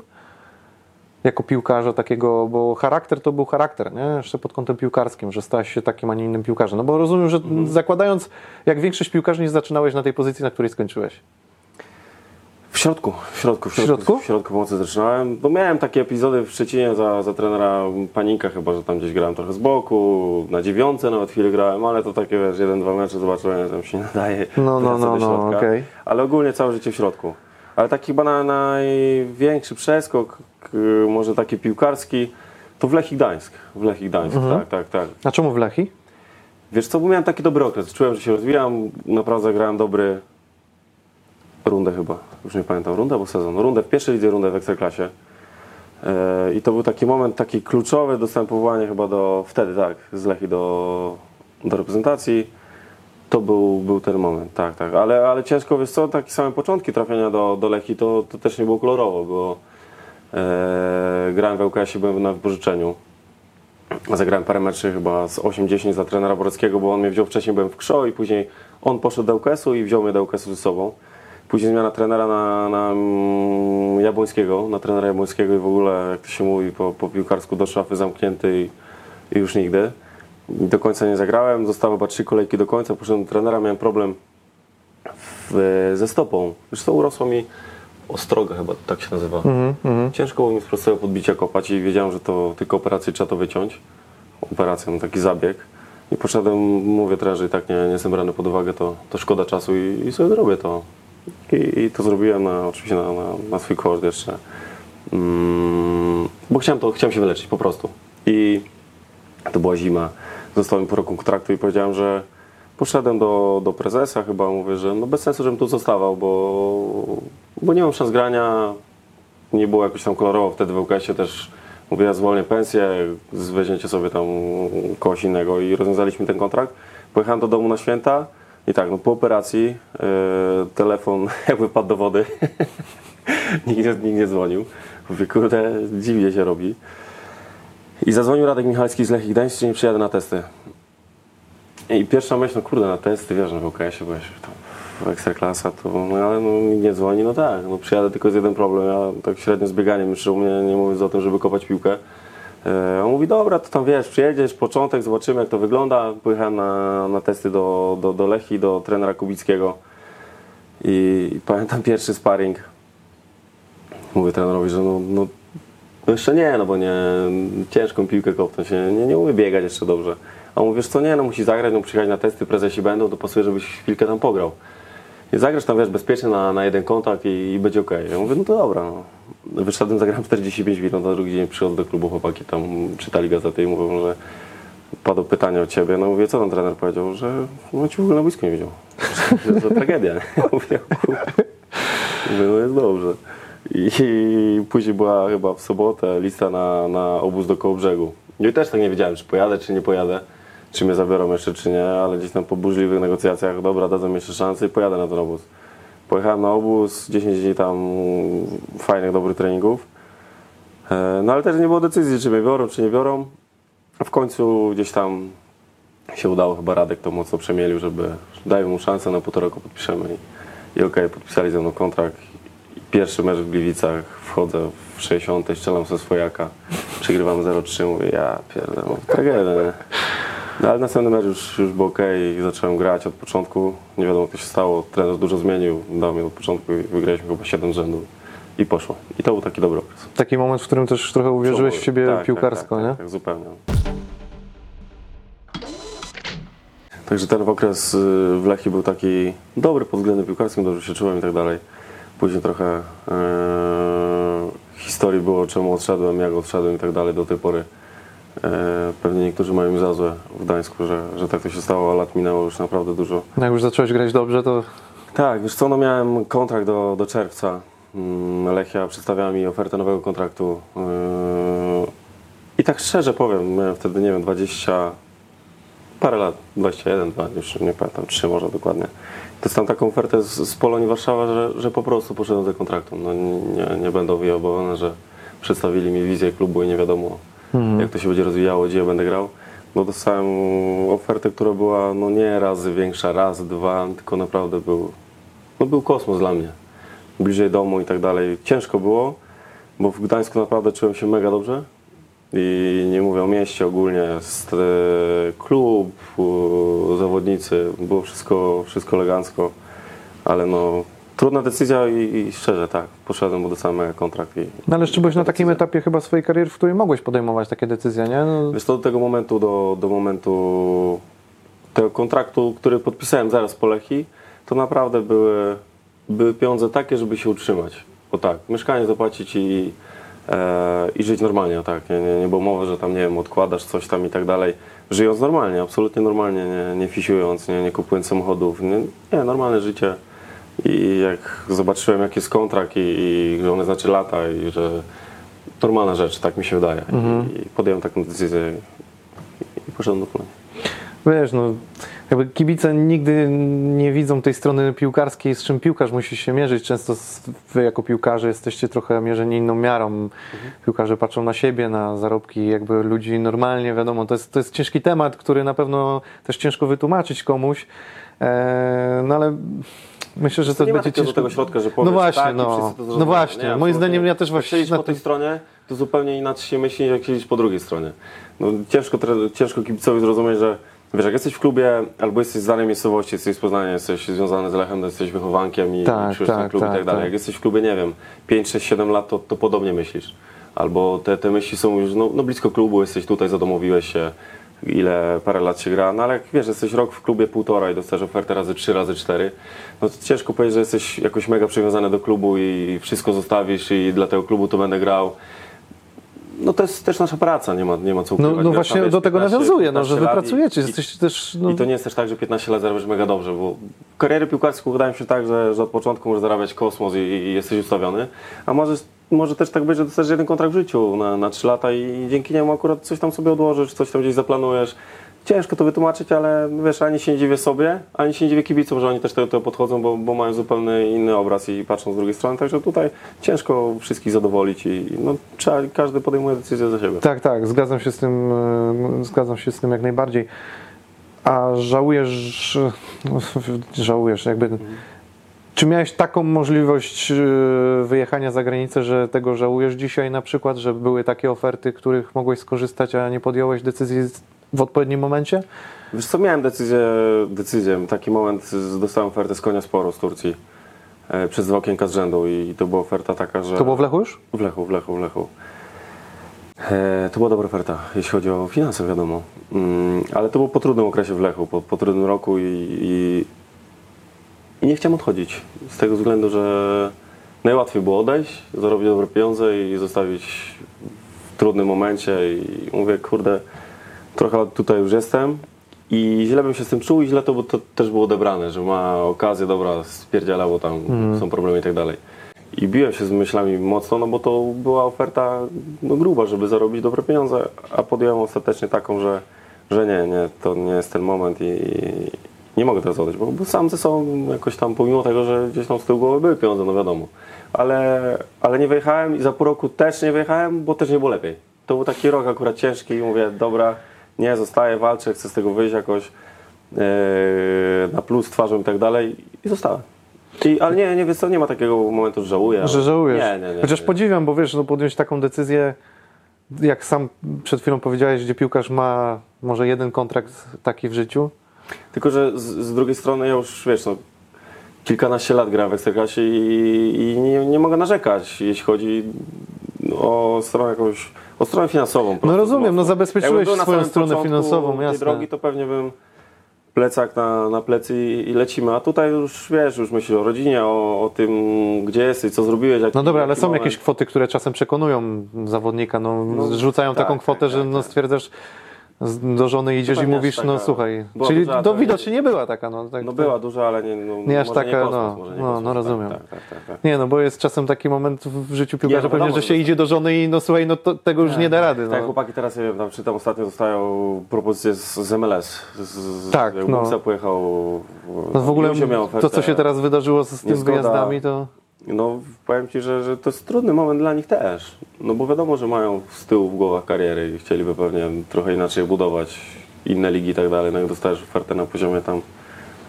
A: Jako piłkarza takiego, bo charakter to był charakter, nie? Jeszcze pod kątem piłkarskim, że stałeś się takim, a nie innym piłkarzem. No bo rozumiem, że
B: Mhm.
A: zakładając, jak większość piłkarzy nie zaczynałeś na tej pozycji, na której skończyłeś.
B: W środku, w środku, w
A: W środku?
B: środku, w środku pomocy zaczynałem. Bo miałem takie epizody w Szczecinie za, za trenera Panika chyba, że tam gdzieś grałem trochę z boku, na dziewiątce nawet chwilę grałem, ale to takie wiesz, jeden, dwa mecze zobaczyłem, że tam się nie nadaje.
A: No, no, no, no, okej.
B: Ale ogólnie całe życie w środku. Ale taki chyba na, największy przeskok, może taki piłkarski, to w Lechii Gdańsk. W Lechii Gdańsk,
A: Mhm.
B: tak, tak, tak.
A: A czemu w Lechi?
B: Wiesz co, bo miałem taki dobry okres. Czułem, że się rozwijam. Naprawdę grałem dobry rundę chyba. Już nie pamiętam, rundę albo sezon. Rundę w pierwszej lidze, rundę w Ekstraklasie. E, I to był taki moment taki kluczowy. Dostałem powołanie chyba do, wtedy tak, z Lechi do, do reprezentacji. To był, był ten moment, tak, tak. Ale, ale ciężko, wiesz co, takie same początki trafienia do, do Lechi, to, to też nie było kolorowo, bo e, grałem w ŁKS-ie, byłem na wypożyczeniu. Zagrałem parę meczów chyba z 8-10 za trenera Borowskiego, bo on mnie wziął wcześniej, byłem w Krzo i później on poszedł do ŁKS-u i wziął mnie do ŁKS-u ze sobą. Później zmiana trenera na, na mm, Jabłońskiego, na trenera Jabłońskiego i w ogóle, jak to się mówi, po, po piłkarsku do szafy zamknięty i, i już nigdy. Do końca nie zagrałem, zostały chyba trzy kolejki do końca, poszedłem do trenera, miałem problem w, ze stopą. To urosło mi ostroga chyba, tak się nazywa. Ciężko było mi z prostego podbicia kopać i wiedziałem, że to tylko operację trzeba to wyciąć. Operacja, no taki zabieg. I poszedłem, mówię trenerze, i tak nie, nie jestem brany pod uwagę, to, to szkoda czasu i, i sobie zrobię to. I, I to zrobiłem na, oczywiście na, na, na swój koszt jeszcze. Mm, bo chciałem, to, chciałem się wyleczyć po prostu. I to była zima. Zostało mi po roku kontraktu i powiedziałem, że poszedłem do, do prezesa chyba, mówię, że no bez sensu, żebym tu zostawał, bo, bo nie mam szans grania, nie było jakoś tam kolorowo wtedy w UKS-ie też mówię, ja zwolnię pensję, weźmiecie sobie tam kogoś innego i rozwiązaliśmy ten kontrakt. Pojechałem do domu na święta i tak, no po operacji yy, telefon [LAUGHS] jakby padł do wody. [LAUGHS] nikt, nie, nikt nie dzwonił. Mówię, kurde, dziwnie się robi. I zadzwonił Radek Michalski z Lechii Gdańsk, czy nie przyjadę na testy. I pierwsza myśl, no kurde, na testy, wiesz, no w UKS-ie byłeś tam w Ekstraklasa, to no, ale no, nie dzwoni, no tak, no przyjadę tylko z jeden problem, ja tak średnio z bieganiem jeszcze u mnie, nie mówiąc o tym, żeby kopać piłkę. E, on mówi, dobra, to tam wiesz, przyjedziesz, początek, zobaczymy jak to wygląda. Pojechałem na, na testy do, do, do Lechii, do trenera Kubickiego i, i pamiętam pierwszy sparring. Mówię trenerowi, że no, no, no jeszcze nie, no bo nie, ciężką piłkę kopnąć, nie, nie, nie umie biegać jeszcze dobrze. A on wiesz co, nie, no musi zagrać, no przyjechać na testy, prezesi będą, to pasuje, żebyś chwilkę tam pograł. I zagrasz tam, wiesz, bezpiecznie na, na jeden kontakt i, i będzie okej. Ja mówię, no to dobra. No. Wyszedłem, zagrałem 45 minut, na drugi dzień przychodzę do klubu, chłopaki tam czytali gazety i mówią, że padło pytanie o ciebie. No mówię, co tam trener powiedział, że no ci w ogóle na boisku nie widział. [LAUGHS] Że to tragedia. Ja. Mówię, no jest dobrze. I, później była chyba w sobotę lista na, na obóz do Kołobrzegu. No i też tak nie wiedziałem, czy pojadę, czy nie pojadę, czy mnie zabiorą jeszcze, czy nie, ale gdzieś tam po burzliwych negocjacjach, dobra, dadzą mi jeszcze szansę i pojadę na ten obóz. Pojechałem na obóz, 10 dni tam fajnych, dobrych treningów. E, No ale też nie było decyzji, czy mnie biorą, czy nie biorą. W końcu gdzieś tam się udało, chyba Radek to mocno przemielił, żeby dajmy mu szansę, na półtora roku podpiszemy. I, i okej, podpisali ze mną kontrakt. Pierwszy mecz w Gliwicach, wchodzę w 60, strzelam ze swojaka, przegrywamy 0-3, mówię, ja pierdolę, no, tragedia, nie? No ale następny mecz już, już był ok zacząłem grać od początku. Nie wiadomo, co się stało. Trener dużo zmienił, dał mi od początku i wygraliśmy chyba 7 z rzędu. I poszło. I to był taki dobry okres.
A: Taki moment, w którym też trochę uwierzyłeś w siebie
B: Tak,
A: piłkarsko,
B: tak,
A: nie?
B: tak, tak, zupełnie. Także ten okres y, w Lechii był taki dobry pod względem piłkarskim, dobrze się czułem i tak dalej. Później trochę e, historii było, czemu odszedłem, jak odszedłem i tak dalej do tej pory. E, pewnie niektórzy mają mi za złe w Gdańsku, że, że tak to się stało, a lat minęło już naprawdę dużo.
A: Jak już zacząłeś grać dobrze, to
B: Tak, wiesz co, no miałem kontrakt do, do czerwca. Mm, Lechia przedstawiała mi ofertę nowego kontraktu. Yy, I tak szczerze powiem, miałem wtedy, nie wiem, 20, parę lat, 21, 2, już nie pamiętam, 3 może dokładnie. Dostałem taką ofertę z, z Polonii Warszawa, że, że po prostu poszedłem do kontraktu. No, nie, nie będę wyjebowany, że przedstawili mi wizję klubu i nie wiadomo, jak to się będzie rozwijało, gdzie ja będę grał. No dostałem ofertę, która była no nie razy większa, raz, dwa, tylko naprawdę był, no był kosmos dla mnie. Bliżej domu i tak dalej. Ciężko było, bo w Gdańsku naprawdę czułem się mega dobrze. I nie mówię o mieście ogólnie, e, klub, zawodnicy, było wszystko, wszystko elegancko, ale no trudna decyzja i, i szczerze tak, poszedłem, bo dostałem mega kontrakt i
A: No ale jeszcze byłeś na takim etapie chyba swojej kariery, w której mogłeś podejmować takie decyzje, nie? No,
B: Wiesz, to do tego momentu, do, do momentu tego kontraktu, który podpisałem zaraz po Lechi, to naprawdę były, były pieniądze takie, żeby się utrzymać. Bo tak, mieszkanie zapłacić i, i żyć normalnie, tak. Nie, nie, nie było mowy, że tam, nie wiem, odkładasz coś tam i tak dalej. Żyjąc normalnie, absolutnie normalnie, nie, nie fisiując, nie, nie kupując samochodów. Nie, nie, normalne życie. I jak zobaczyłem, jaki jest kontrakt i, i że one znaczy lata i że normalna rzecz, tak mi się wydaje. I, I podjąłem taką decyzję i poszedłem do Polonii.
A: Wiesz, no, jakby kibice nigdy nie widzą tej strony piłkarskiej, z czym piłkarz musi się mierzyć. Często wy jako piłkarze jesteście trochę mierzeni inną miarą. Piłkarze patrzą na siebie, na zarobki jakby ludzi normalnie, wiadomo, to jest, to jest ciężki temat, który na pewno też ciężko wytłumaczyć komuś, e, no ale myślę, że to
B: ma
A: będzie ciężko.
B: tego środka, że powiesz
A: No właśnie,
B: tak
A: no.
B: to
A: No właśnie,
B: Nie,
A: moim zdaniem ja też
B: Jak
A: właśnie
B: siedzisz
A: na
B: po tej stronie, to zupełnie inaczej się myśli, jak siedzisz po drugiej stronie. No, ciężko, ciężko kibicowi zrozumieć, że wiesz, jak jesteś w klubie, albo jesteś z danej miejscowości, jesteś z Poznania, jesteś związany z Lechem, to jesteś wychowankiem i
A: Tak,
B: przyszłeś
A: tak,
B: klub i
A: tak,
B: tak dalej.
A: tak.
B: Jak jesteś w klubie, nie wiem, 5, 6, 7 lat, to, to podobnie myślisz. Albo te, te myśli są już no, no blisko klubu, jesteś tutaj, zadomowiłeś się, ile parę lat się gra, no ale jak wiesz, jesteś rok w klubie półtora i dostajesz ofertę razy trzy, razy cztery, no to ciężko powiedzieć, że jesteś jakoś mega przywiązany do klubu i wszystko zostawisz i dla tego klubu to będę grał. No to jest też nasza praca, nie ma, nie ma co
A: No,
B: ukrywać.
A: no
B: Wiesz,
A: właśnie do tego
B: 15,
A: nawiązuje, no, że
B: 15
A: wy pracujecie,
B: i-
A: jesteście też... No,
B: i to nie jest też tak, że 15 lat zarabiasz mega dobrze, bo kariery piłkarską wydaje mi się tak, że, że od początku możesz zarabiać kosmos i, i jesteś ustawiony, a może, może też tak być, że dostajesz jeden kontrakt w życiu na, na 3 lata i dzięki niemu akurat coś tam sobie odłożysz, coś tam gdzieś zaplanujesz. Ciężko to wytłumaczyć, ale wiesz, ani się nie dziwię sobie, ani się nie dziwię kibicom, że oni też do tego podchodzą, bo, bo mają zupełnie inny obraz i patrzą z drugiej strony, także tutaj ciężko wszystkich zadowolić i no, trzeba, każdy podejmuje decyzję za siebie.
A: Tak, tak, zgadzam się z tym, e, zgadzam się z tym jak najbardziej. A żałujesz, żałujesz jakby, czy miałeś taką możliwość e, wyjechania za granicę, że tego żałujesz dzisiaj na przykład, że były takie oferty, których mogłeś skorzystać, a nie podjąłeś decyzji w odpowiednim momencie?
B: Wiesz co, miałem decyzję, decyzję. taki moment, dostałem ofertę z Konia Sporo z Turcji e, przez dwa okienka z rzędu i to była oferta taka, że...
A: To było w Lechu już?
B: W Lechu, w Lechu, w Lechu. E, to była dobra oferta, jeśli chodzi o finanse, wiadomo. Mm, ale to było po trudnym okresie w Lechu, po, po trudnym roku i, i, i nie chciałem odchodzić. Z tego względu, że najłatwiej było odejść, zarobić dobre pieniądze i zostawić w trudnym momencie i mówię, kurde, trochę lat tutaj już jestem i źle bym się z tym czuł i źle to, by to też było odebrane, że ma okazję, dobra, spierdziela, bo tam są problemy i tak dalej. I biłem się z myślami mocno, no bo to była oferta no, gruba, żeby zarobić dobre pieniądze, a podjąłem ostatecznie taką, że, że nie, nie, to nie jest ten moment i, i nie mogę teraz odejść, bo, bo sam ze sobą jakoś tam, pomimo tego, że gdzieś tam z tyłu głowy były pieniądze, no wiadomo. Ale, ale nie wyjechałem i za pół roku też nie wyjechałem, bo też nie było lepiej. To był taki rok akurat ciężki i mówię, dobra, nie, zostaję, walczę, chcę z tego wyjść jakoś yy, na plus twarzą i tak dalej i zostałem. I, ale nie, nie, wiesz co, nie ma takiego momentu, że żałuję.
A: Że żałujesz.
B: Nie, nie, nie.
A: Chociaż podziwiam, bo wiesz, no podjąć taką decyzję, jak sam przed chwilą powiedziałeś, gdzie piłkarz ma może jeden kontrakt taki w życiu.
B: Tylko, że z, z drugiej strony ja już, wiesz, no, kilkanaście lat grałem w Ekstraklasie i, i nie, nie mogę narzekać, jeśli chodzi o stronę jakąś, o stronę finansową. prostu
A: rozumiem, no zabezpieczyłeś swoją stronę finansową,
B: tej
A: jasne.
B: drogi, to pewnie bym plecak na, na plecy i, i lecimy, a tutaj już, wiesz, już myślisz o rodzinie, o, o tym, gdzie jesteś, co zrobiłeś. Jaki,
A: No dobra, ale są
B: moment.
A: jakieś kwoty, które czasem przekonują zawodnika, no,
B: No,
A: rzucają
B: tak,
A: taką kwotę,
B: tak,
A: że
B: tak,
A: no,
B: tak.
A: stwierdzasz, do żony idziesz i mówisz, no słuchaj. Czyli
B: duża,
A: to widocznie nie była taka, no. Tak,
B: No
A: tak.
B: była duża, ale nie, no,
A: Nie aż taka,
B: nie kosmos,
A: no,
B: nie
A: no,
B: kosmos,
A: no, rozumiem.
B: Tak, tak, tak, tak.
A: Nie, no bo jest czasem taki moment w życiu piłkarza
B: no
A: pewnie,
B: wiadomo,
A: że się idzie do żony i no słuchaj, no to, tego już nie da rady.
B: Tak,
A: No.
B: chłopaki teraz, ja wiem, tam czytam ostatnio dostają propozycje z, z MLS. Z, z,
A: Tak,
B: jak
A: no.
B: Pojechał...
A: No w ogóle to, co się teraz wydarzyło z, z tym
B: Niezgoda.
A: wyjazdami, to...
B: No powiem Ci, że, że to jest trudny moment dla nich też. No bo wiadomo, że mają z tyłu w głowach kariery i chcieliby pewnie trochę inaczej budować inne ligi i tak dalej. No jak dostajesz ofertę na poziomie tam,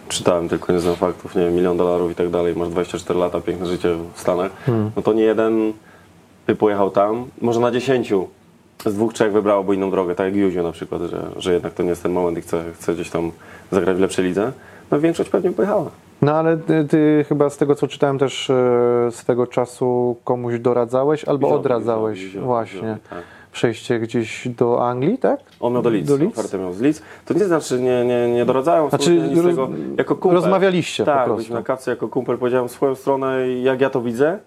B: czytałem tylko, nie znam faktów, nie wiem, milion dolarów i tak dalej, masz 24 lata, piękne życie w Stanach, no to nie jeden by pojechał tam, może na 10 z dwóch, trzech wybrałoby inną drogę, tak jak Józio na przykład, że, że jednak to nie jest ten moment i chce, chce gdzieś tam zagrać w lepszej lidze. No większość pewnie pojechała.
A: No ale ty, ty chyba z tego, co czytałem też e, swego czasu komuś doradzałeś albo odradzałeś właśnie
B: tak.
A: przejście gdzieś do Anglii, tak?
B: On miał do Leeds,
A: Do Leeds?
B: ofertę miał z Leeds. To nie znaczy, nie, nie, nie doradzają
A: Znaczy,
B: z
A: roz-
B: tego. Jako kumpel.
A: rozmawialiście po
B: tak,
A: prostu.
B: byliśmy na kawce jako kumpel, powiedziałem swoją stronę, jak ja to widzę.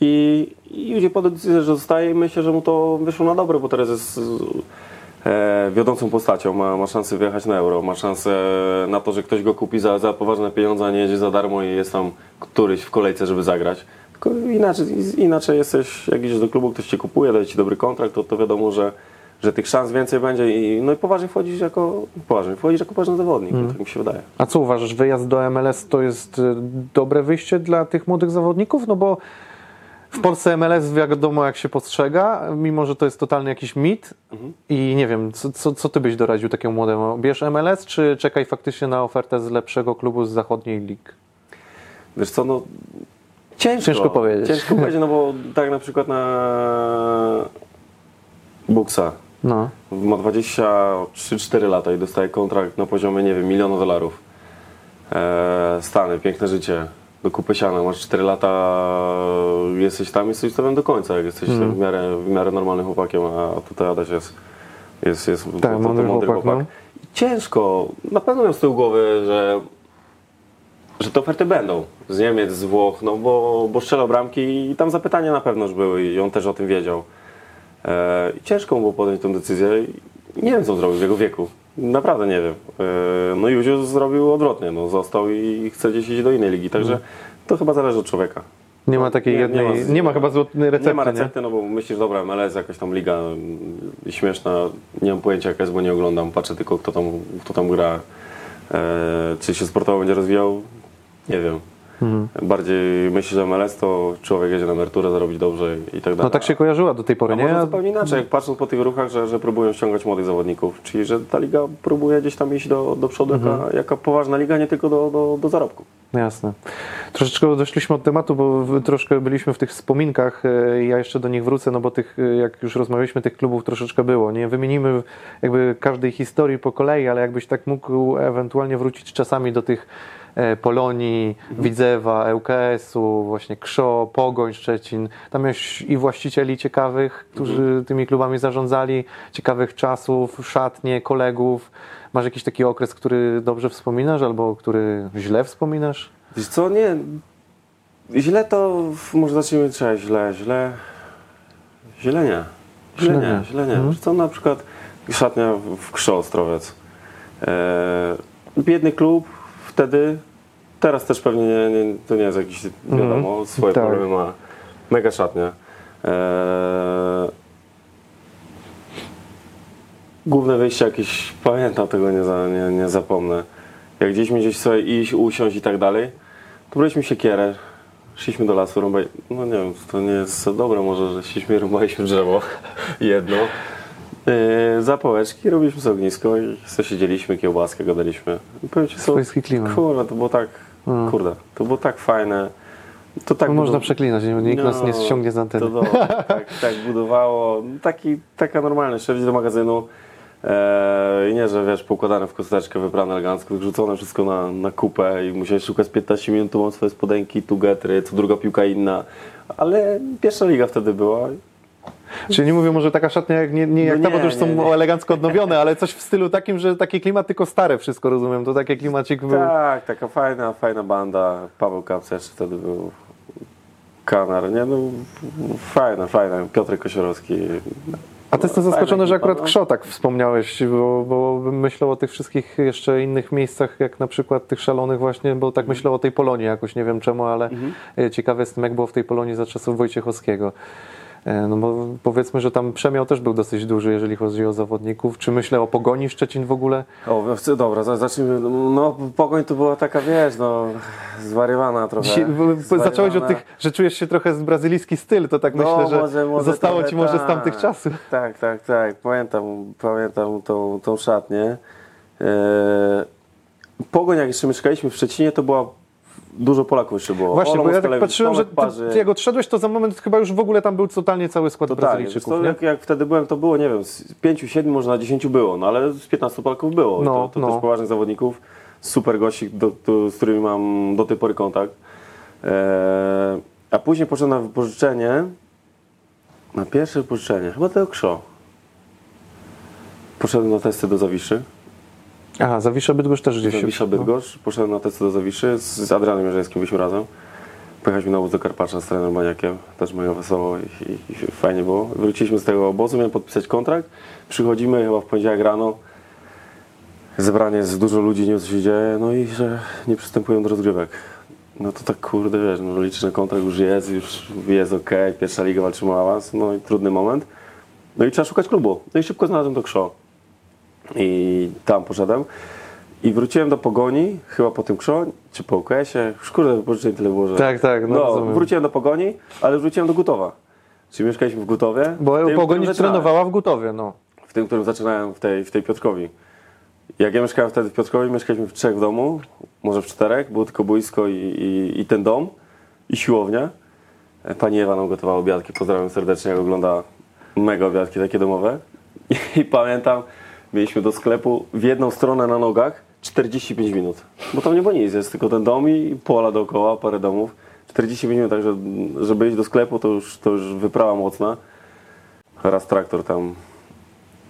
B: I, i ludzie podjął decyzję, że zostaje i myślę, że mu to wyszło na dobre, bo teraz jest wiodącą postacią, ma, ma szansę wyjechać na euro, ma szansę na to, że ktoś go kupi za, za poważne pieniądze, a nie jedzie za darmo i jest tam któryś w kolejce, żeby zagrać. Tylko inaczej, inaczej jesteś, jak idziesz do klubu, ktoś cię kupuje, daje ci dobry kontrakt, to, to wiadomo, że, że tych szans więcej będzie i, no i poważnie wchodzisz jako, poważnie wchodzisz jako poważny zawodnik,
A: Mm.
B: tak mi się wydaje.
A: A co uważasz, wyjazd do MLS to jest e, dobre wyjście dla tych młodych zawodników? No bo w Polsce MLS wiadomo jak się postrzega, mimo że to jest totalny jakiś mit
B: Mhm.
A: i nie wiem, co, co, co ty byś doradził takiemu młodemu? Bierz MLS, czy czekaj faktycznie na ofertę z lepszego klubu z zachodniej lig?
B: Wiesz co, no ciężko.
A: Ciężko powiedzieć.
B: Ciężko powiedzieć, no bo tak na przykład na Buksa
A: No.
B: ma 23-4 lata i dostaje kontrakt na poziomie, nie wiem, miliona dolarów. Eee, Stany, piękne życie, do kupy siana, masz 4 lata, jesteś tam, jesteś tam do końca, jak jesteś
A: Mhm.
B: w, miarę, w miarę normalnym chłopakiem, a tutaj Adaś jest, jest, jest
A: Tak,
B: to,
A: mądry chłopak, no.
B: Ciężko, na pewno miał z tyłu głowy, że że te oferty będą z Niemiec, z Włoch, no bo, bo strzelał bramki i tam zapytania na pewno już były i on też o tym wiedział. E, ciężko mu było podjąć tę decyzję i nie wiem co on zrobił w jego wieku. Naprawdę nie wiem. E, no Józio zrobił odwrotnie, no został i chce gdzieś iść do innej ligi, także to chyba zależy od człowieka.
A: Nie ma takiej
B: Nie- nie
A: jednej,
B: ma-
A: nie ma, chyba złotej recepty,
B: nie ma recepty, no bo myślisz, dobra, MLS jakaś tam liga mm, śmieszna, nie mam pojęcia jaka jest, bo nie oglądam, patrzę tylko kto tam, kto tam gra. E, czy się sportowo będzie rozwijał? Nie wiem.
A: Mhm.
B: Bardziej myślisz, że MLS to człowiek jedzie na emeryturę, zarobić dobrze i tak dalej.
A: No tak się kojarzyła do tej pory,
B: A
A: nie?
B: może zupełnie inaczej, jak patrząc po tych ruchach, że, że próbują ściągać młodych zawodników, czyli że ta liga próbuje gdzieś tam iść do, do przodu
A: Mhm.
B: jaka, jaka poważna liga, nie tylko do, do, do zarobku.
A: Jasne. Troszeczkę odeszliśmy od tematu, bo troszkę byliśmy w tych wspominkach. e, Ja jeszcze do nich wrócę, no bo tych, e, jak już rozmawialiśmy, tych klubów troszeczkę było. Nie wymienimy jakby każdej historii po kolei, ale jakbyś tak mógł ewentualnie wrócić czasami do tych Polonii, Widzewa, ŁKS-u, właśnie Krzo, Pogoń, Szczecin. Tam miałeś i właścicieli ciekawych, którzy tymi klubami zarządzali, ciekawych czasów, szatnie, kolegów. Masz jakiś taki okres, który dobrze wspominasz albo który źle wspominasz?
B: Wiesz co, nie. Źle to. Może zacznijmy trzeba źle, źle. Źle nie. Źle nie, źle nie.
A: Mhm.
B: Co, na przykład szatnia w- w Krzo Ostrowiec. E, biedny klub wtedy. Teraz też pewnie nie, nie, to nie jest jakiś, wiadomo, swoje
A: Tak.
B: problemy ma. Mega szatnia. E, główne wyjście jakieś, pamiętam tego, nie, za, nie, nie zapomnę. Jak gdzieś mi gdzieś sobie iść, usiąść i tak dalej, to braliśmy siekierę, szliśmy do lasu, rąbaj, no nie wiem, to nie jest za dobre może, że szliśmy i [LAUGHS] rąbaliśmy drzewo, [LAUGHS] jedno. Yy, zapałeczki, robiliśmy sobie ognisko i sobie siedzieliśmy, kiełbaskę gadaliśmy. I powiem ci, co,
A: klimat.
B: Kurwa, to było tak,
A: No.
B: kurde, to było tak fajne. To tak
A: No można przeklinać, nikt nas nie ściągnie z anteny.
B: To do, tak, tak budowało. Taki, taka normalna, szedłeś do magazynu e, i nie, że wiesz, poukładane w kosteczkę, wybrane elegancko, wrzucone wszystko na, na kupę i musiałeś szukać 15 minut, tu mam swoje spodenki, tu getry, co druga piłka inna. Ale pierwsza liga wtedy była.
A: Czyli nie mówię może taka szatnia jak, nie, nie jak
B: No
A: ta, bo to już są
B: nie,
A: elegancko odnowione, ale coś w stylu takim, że taki klimat tylko stare wszystko, rozumiem. To taki klimacik był...
B: Tak, taka fajna, fajna banda. Paweł Kapcerz wtedy był. Kanar, nie no, fajna, fajna. Piotr Kosiorowski.
A: A to jestem zaskoczony, że akurat
B: no.
A: Krzо tak wspomniałeś, bo, bo bym myślał o tych wszystkich jeszcze innych miejscach, jak na przykład tych szalonych właśnie, bo
B: Mhm.
A: tak myślał o tej Polonii jakoś, nie wiem czemu, ale e, ciekawy jestem, jak było w tej Polonii za czasów Wojciechowskiego. E, No bo powiedzmy, że tam przemiał też był dosyć duży, jeżeli chodzi o zawodników. Czy myślę o Pogoni Szczecin w ogóle?
B: O, no, dobra, za- zacznijmy. No, Pogoń to była taka, wiesz, no, zwariowana trochę.
A: Bo
B: Zwariowana.
A: zacząłeś od tych, że czujesz się trochę z brazylijski styl, to tak
B: No,
A: myślę, że
B: może- może
A: zostało
B: trochę
A: ci może z
B: tak.
A: tamtych czasów.
B: Tak, tak, tak. Pamiętam, pamiętam tą, tą szatnię. Eee, Pogoń, jak jeszcze mieszkaliśmy w Szczecinie, to była dużo Polaków jeszcze było.
A: Właśnie, bo
B: Olomouc
A: ja tak patrzyłem, że ty, ty jak odszedłeś, to za moment chyba już w ogóle tam był totalnie cały skład
B: To wiesz
A: Brazylijczyków, nie?
B: jak, jak wtedy byłem, to było, nie wiem, z 5, 7, może na 10 było, no ale z 15 Polaków było.
A: No,
B: to to
A: no.
B: też poważnych zawodników, super gości, do, do, z którymi mam do tej pory kontakt. Eee, a później poszedłem na wypożyczenie, na pierwsze wypożyczenie, chyba tego Krzo. Poszedłem na testy do Zawiszy.
A: Aha, Zawisza Bydgoszcz też gdzieś się...
B: Zawisza Bydgoszcz, poszedłem na testy do Zawiszy, z, z Adrianem Mierzejskim byliśmy razem. Pojechaliśmy na obóz do Karpacza z trenerem Baniakiem, też mega wesoło i, i, i fajnie było. Wróciliśmy z tego obozu, miałem podpisać kontrakt. Przychodzimy chyba w poniedziałek rano, zebranie z dużo ludzi, nie wiem co się dzieje, no i że nie przystępują do rozgrywek. No to tak kurde, wiesz, no liczny kontrakt już jest, już jest ok, pierwsza liga walczymy o awans, no i trudny moment. No i trzeba szukać klubu. No i szybko znalazłem to Krzo. I tam poszedłem. I wróciłem do Pogoni, chyba po tym Krzo, czy po UKS-ie. Kurde, wypożyczenie tyle było, że...
A: Tak, tak, no
B: no wróciłem do Pogoni, ale wróciłem do Gutowa. Czyli mieszkaliśmy w Gutowie.
A: Bo
B: w tym, zaczynałem.
A: trenowała w Gutowie, no.
B: W tym, którym zaczynałem w tej, w tej Piotrkowi. Jak ja mieszkałem wtedy w Piotrkowi, mieszkaliśmy w trzech w domu, może w czterech, było tylko boisko i, i, i ten dom, i siłownia. E, Pani Ewa nam gotowała obiadki, pozdrawiam serdecznie, jak ogląda mega obiadki takie domowe. I, [LAUGHS] I pamiętam, mieliśmy do sklepu w jedną stronę na nogach 45 minut. Bo tam nie było nic, jest tylko ten dom i pola dookoła, parę domów. 45 minut, także żeby iść do sklepu to już, to już wyprawa mocna. Raz traktor tam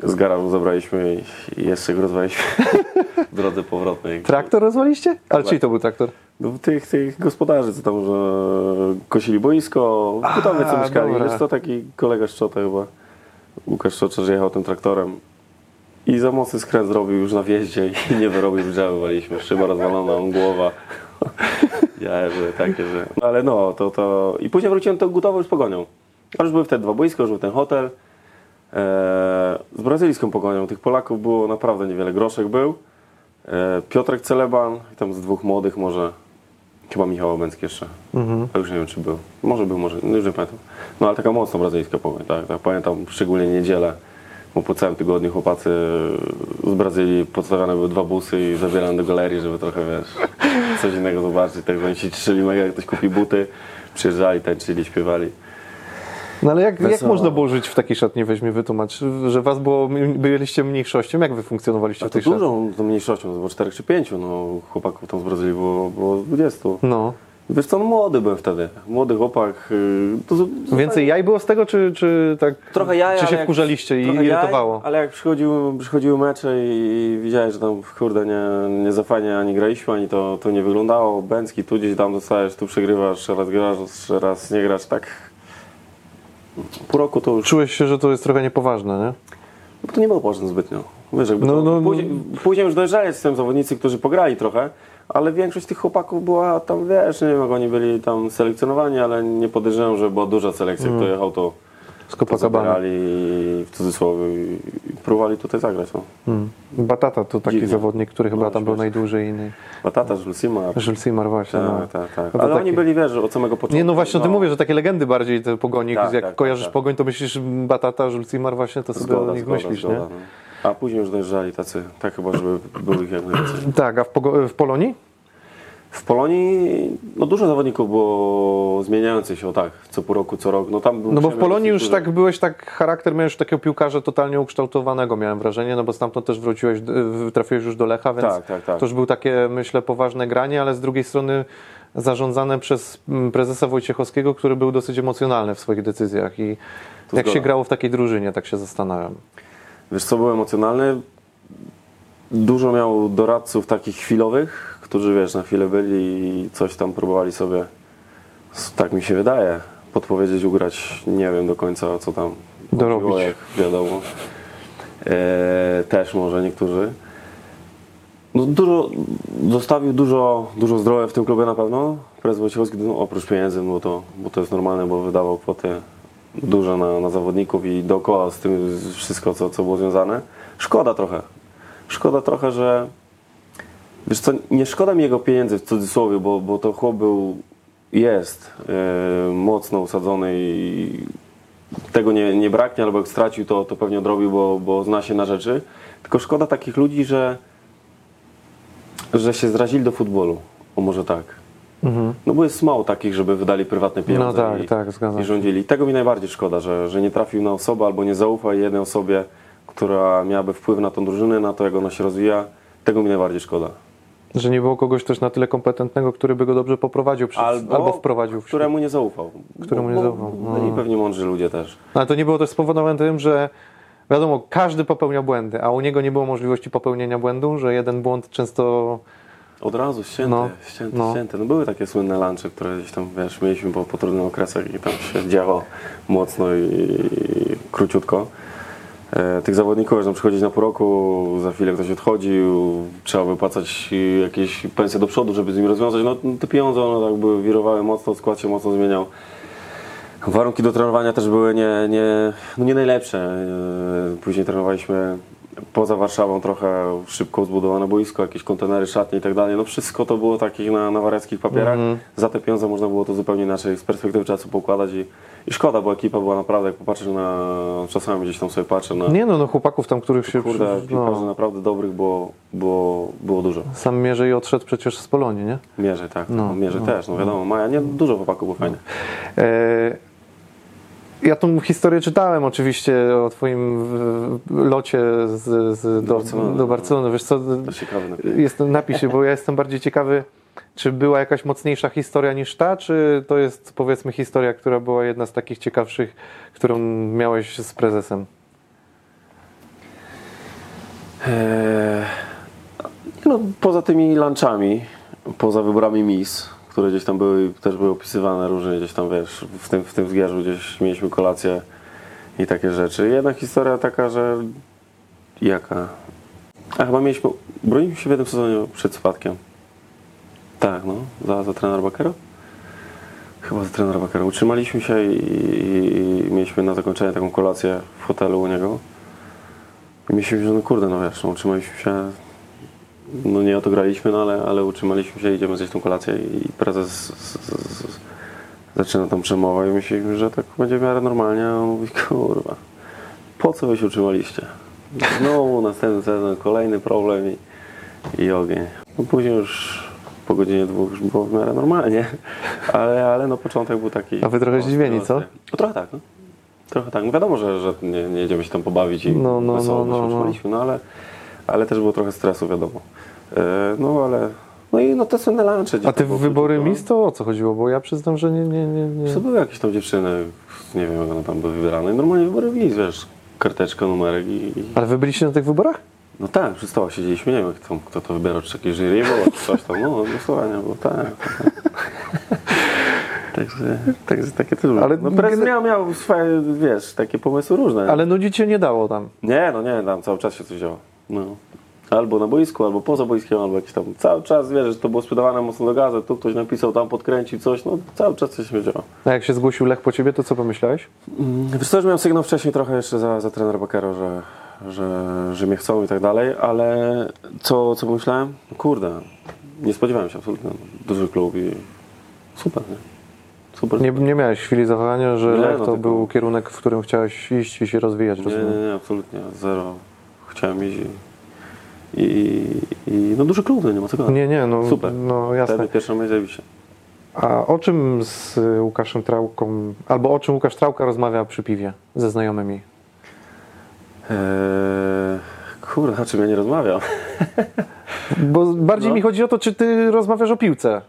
B: z garażu zabraliśmy i, jeszcze go rozwaliśmy [LAUGHS] w drodze powrotnej.
A: Traktor rozwaliście? Ale czyj to był traktor?
B: No, tych, tych gospodarzy, co tam że kosili boisko, Budowie co mieszkali.
A: dobra.
B: Wiesz, to taki kolega Szczota chyba, Łukasz Szczoczarz jechał tym traktorem i za mocny skręt zrobił już na wjeździe i [LAUGHS] nie wyrobił drzewa, waliśmy. Szyba rozwalona, on głowa. [LAUGHS] Ja, że takie, że... No, ale no, to, to... I później wróciłem do Gutowo już z Pogonią. A już były wtedy dwa boiska, już był ten hotel. Eee, z brazylijską Pogonią. Tych Polaków było naprawdę niewiele. Groszek był. E, Piotrek Celeban i tam z dwóch młodych może, chyba Michał Obęcki jeszcze, a już nie wiem czy był, może był, może, no już nie pamiętam. No ale taka mocno brazylijska pogoń, tak, tak, pamiętam szczególnie niedzielę, bo po całym tygodniu chłopacy z Brazylii podstawiane były dwa busy i zabierane do galerii, żeby trochę, wiesz, coś innego zobaczyć, tak oni się cieszyli mega, jak ktoś kupi buty, przyjeżdżali, tańczyli, śpiewali.
A: No ale jak, jak można było żyć w takiej szatni, weź mi wytłumacz, że was było, byliście mniejszością, jak wy funkcjonowaliście
B: A
A: w tej szatni?
B: dużą tą mniejszością, to było 4 czy 5, no chłopaków tam z Brazylii było, było 20.
A: No.
B: Wiesz co, no młody byłem wtedy. Młody chłopak. yy, To, z-
A: Więcej jaj było z tego, czy, czy tak,
B: trochę jaja,
A: czy się wkurzaliście i
B: trochę jaj,
A: irytowało?
B: ale jak przychodziły, przychodziły mecze i, widziałeś, że tam kurde nie, nie za fajnie ani graliśmy, ani to, to nie wyglądało. Bęcki tu gdzieś tam dostajesz, tu przegrywasz, raz grasz, raz nie grasz. Tak pół roku to już
A: Czułeś się, że to jest trochę niepoważne, nie?
B: Bo to nie było poważne zbytnio. Wiesz, jakby
A: No,
B: to,
A: no, no.
B: później, później już dojeżdżali z tym zawodnicy, którzy pograli trochę, ale większość tych chłopaków była tam, wiesz, nie wiem jak oni byli tam selekcjonowani, ale nie podejrzewam, że była duża selekcja,
A: Mm.
B: kto jechał to,
A: Z Copacabana.
B: i w cudzysłowie próbowali tutaj zagrać. No.
A: Mm. Batata to taki
B: Dziwnie.
A: zawodnik, który chyba
B: No,
A: tam był najdłużej inny.
B: Batata, Żulsima,
A: Jules Simar właśnie. no.
B: tak, tak, tak.
A: No
B: Ale
A: taki-
B: oni byli, wiesz, od samego początku.
A: Nie, no właśnie o tym
B: no.
A: mówię, że takie legendy bardziej te pogoni,
B: Tak,
A: jak
B: tak,
A: kojarzysz
B: tak, tak.
A: pogoń, to myślisz Batata, Jules Simar właśnie, to sobie
B: Zgoda,
A: o nich
B: zgoda,
A: myślisz,
B: zgoda,
A: nie?
B: no. A później już dojeżdżali tacy, tak chyba, żeby było ich jak najwięcej.
A: Tak, a w, Pogo- w Polonii?
B: W Polonii no dużo zawodników było zmieniających się, o tak, co pół roku, co rok. No, tam
A: No bo w Polonii już
B: dosyć
A: tak
B: duży.
A: byłeś, tak charakter miałeś takiego piłkarza totalnie ukształtowanego, miałem wrażenie, no bo stamtąd też wróciłeś, trafiłeś już do Lecha, więc
B: Tak, tak, tak.
A: to już był takie, myślę, poważne granie, ale z drugiej strony zarządzane przez mm, prezesa Wojciechowskiego, który był dosyć emocjonalny w swoich decyzjach i
B: To
A: jak się grało w takiej drużynie, tak się zastanawiam.
B: Wiesz co, był emocjonalny. Dużo miał doradców takich chwilowych, którzy wiesz, na chwilę byli i coś tam próbowali sobie, tak mi się wydaje, podpowiedzieć, ugrać. Nie wiem do końca, co tam
A: Dorobić.
B: chodziło, jak wiadomo. E, też może niektórzy. No dużo, zostawił dużo, dużo zdrowia w tym klubie na pewno. Prezes Wojciechowski, no, oprócz pieniędzy, no bo to, bo to jest normalne, bo wydawał kwoty duże na, na zawodników i dookoła z tym wszystko, co, co było związane. Szkoda trochę. Szkoda trochę, że wiesz co, nie szkoda mi jego pieniędzy w cudzysłowie, bo, bo to chłop był, jest e, mocno usadzony i tego nie, nie braknie, albo jak stracił, to, to pewnie odrobił, bo, bo zna się na rzeczy. Tylko szkoda takich ludzi, że, że się zrazili do futbolu. O może tak. No bo jest mało takich, żeby wydali prywatne pieniądze
A: No tak,
B: i,
A: tak, zgadzam
B: i rządzili. Tego mi najbardziej szkoda, że, że nie trafił na osobę albo nie zaufa jednej osobie, która miałaby wpływ na tą drużynę, na to, jak ona się rozwija. Tego mi najbardziej szkoda.
A: Że nie było kogoś też na tyle kompetentnego, który by go dobrze poprowadził przed, albo, wprowadził w
B: któremu nie zaufał.
A: Któremu nie zaufał, no.
B: pewnie mądrzy ludzie też.
A: Ale to nie było też spowodowane tym, że wiadomo, każdy popełnia błędy, a u niego nie było możliwości popełnienia błędu, że jeden błąd często
B: Od razu ścięte,
A: No,
B: ścięte,
A: no.
B: ścięte. No były takie słynne lunche, które gdzieś tam, wiesz, mieliśmy po, po trudnych okresach i tam się działo mocno i, i króciutko. E, tych zawodników, tam przychodzić na pół roku, za chwilę ktoś odchodził, trzeba wypłacać jakieś pensje do przodu, żeby z nimi rozwiązać. No te pieniądze, one były, wirowały mocno, skład się mocno zmieniał. Warunki do trenowania też były nie, nie, no nie najlepsze. E, Później trenowaliśmy poza Warszawą trochę szybko zbudowane boisko, jakieś kontenery, szatnie i tak dalej. No wszystko to było takich na, na wariackich papierach. Za te pieniądze można było to zupełnie inaczej z perspektywy czasu poukładać i, i szkoda, bo ekipa była naprawdę, jak popatrzysz na, czasami gdzieś tam sobie patrzę na
A: nie no, no chłopaków tam, których się
B: kurde, piłkarzy
A: no,
B: naprawdę dobrych było, było, było dużo.
A: sam mierzy i odszedł przecież z Polonii, nie?
B: Mierzy, tak.
A: No,
B: No, Mierzy
A: no,
B: też, no wiadomo. Maja, nie, dużo chłopaków było fajnych.
A: E, Ja tą historię czytałem oczywiście o twoim locie z, z, do,
B: Barcelony.
A: do Barcelony. Wiesz co,
B: To ciekawy napis.
A: jestem, napisz się, bo ja jestem bardziej ciekawy, czy była jakaś mocniejsza historia niż ta, czy to jest powiedzmy historia, która była jedna z takich ciekawszych, którą miałeś z prezesem?
B: Eee, no, poza tymi lunchami, poza wyborami mis, które gdzieś tam były, też były opisywane różnie, gdzieś tam wiesz, w tym, w tym wzgierzu gdzieś mieliśmy kolację i takie rzeczy. Jedna historia taka, że jaka? A chyba mieliśmy, broniliśmy się w jednym sezonie przed spadkiem. Tak, no, za, za trener Bakero? Chyba za trener Bakero. Utrzymaliśmy się i, i, i mieliśmy na zakończenie taką kolację w hotelu u niego. I myśleliśmy, że no kurde, no wiesz, no, utrzymaliśmy się, no nie o to graliśmy, no ale, ale utrzymaliśmy się, idziemy zjeść tą kolację i prezes z, z, z, zaczyna tam przemowę i myśleliśmy, że tak będzie w miarę normalnie, a on mówi, kurwa, po co wy się utrzymaliście? Znowu następny sezon, kolejny problem i, i ogień. No później już po godzinie dwóch już było w miarę normalnie, ale, ale no początek był taki...
A: A wy trochę zdziwieni, co?
B: ostry. No trochę tak, no. Trochę tak. No wiadomo, że, że nie, nie jedziemy się tam pobawić i
A: No, no,
B: wesoło
A: no, no,
B: się
A: no.
B: no ale, ale też było trochę stresu, wiadomo. E, no ale... No i no słynne lunche. gdzieś
A: A ty w wybory mis to o co chodziło? Bo ja przyznam, że nie, nie, nie, nie.
B: To były jakieś tam dziewczyny, nie wiem jak one tam były wybierane. I Normalnie wybory mis, wiesz, karteczka, numerek i... i...
A: Ale wy byliście na tych wyborach?
B: No tak, przy stołach siedzieliśmy, nie wiem jak tam, kto to wybierał, czy jakieś jury było, czy coś tam, no głosowania było, tak. tak. [LAUGHS] Także, także takie też.
A: Ale
B: no prezes miał, miał swoje, wiesz, takie pomysły różne.
A: Ale nudzić się nie dało tam.
B: Nie, no nie, tam cały czas się coś działo. No. Albo na boisku, albo poza boiskiem, albo jakieś tam, cały czas, wiesz, że to było sprzedawane mocno do gazet, tu ktoś napisał, tam podkręcił coś, no cały czas coś się działo.
A: A jak się zgłosił Lech po ciebie, to co pomyślałeś?
B: Wiesz co, już miałem sygnał wcześniej trochę jeszcze za, za trener Bakero, że, że, że mnie chcą i tak dalej, ale co, co pomyślałem? Kurde, nie spodziewałem się absolutnie. Duży klub i super, nie? Super.
A: Nie, nie miałeś chwili zawahania, że
B: Nie,
A: Lech
B: no
A: to
B: tylko-
A: był kierunek, w którym chciałeś iść i się rozwijać,
B: nie,
A: rozumiem.
B: nie, nie, absolutnie, zero. Chciałem iść i, i, i no duży klub, no nie ma co gadać.
A: Nie, nie, no,
B: Super.
A: no jasne.
B: Wtedy pierwsza myśl zajebiście.
A: A o czym z Łukaszem Trałką, albo o czym Łukasz Trałka rozmawia przy piwie ze znajomymi?
B: Eee, kurde, o czym ja nie rozmawiam? [LAUGHS]
A: Bo bardziej
B: No.
A: mi chodzi o to, czy ty rozmawiasz o piłce.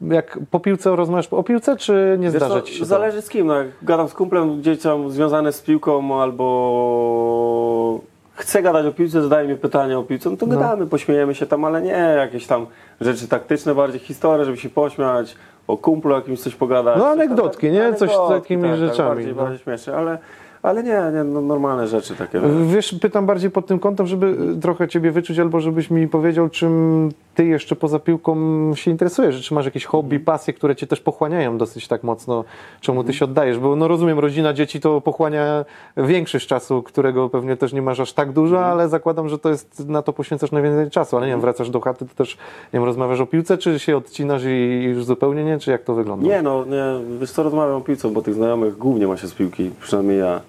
A: Jak po piłce rozmawiasz o piłce, czy nie
B: Wiesz
A: zdarza ci się to?
B: Zależy z kim. No, jak gadam z kumplem gdzieś tam związany z piłką albo chcę gadać o piłce, zadaje mi pytania o piłce, no to
A: No.
B: gadamy, pośmiejemy się tam, ale nie jakieś tam rzeczy taktyczne, bardziej historie, żeby się pośmiać, o kumplu jakimś coś pogadać.
A: No,
B: tam,
A: anegdotki,
B: tak-
A: nie? Coś z
B: anegdotki,
A: takimi
B: tak,
A: rzeczami,
B: Tak, bardziej,
A: no.
B: bardziej śmieszne, ale, Ale nie, nie no, normalne rzeczy takie. wiesz.
A: Wiesz, pytam bardziej pod tym kątem, żeby trochę Ciebie wyczuć, albo żebyś mi powiedział, czym Ty jeszcze poza piłką się interesujesz, czy masz jakieś hobby, pasje, które Cię też pochłaniają dosyć tak mocno, czemu Ty się oddajesz, bo no rozumiem, rodzina, dzieci to pochłania większość czasu, którego pewnie też nie masz aż tak dużo, ale zakładam, że to jest, na to poświęcasz najwięcej czasu, ale nie wiem, wracasz do chaty, to też, nie wiem, rozmawiasz o piłce, czy się odcinasz i już zupełnie nie, czy jak to wygląda?
B: Nie, no, nie, wiesz co, rozmawiam o piłce, bo tych znajomych głównie ma się z piłki, przynajmniej ja.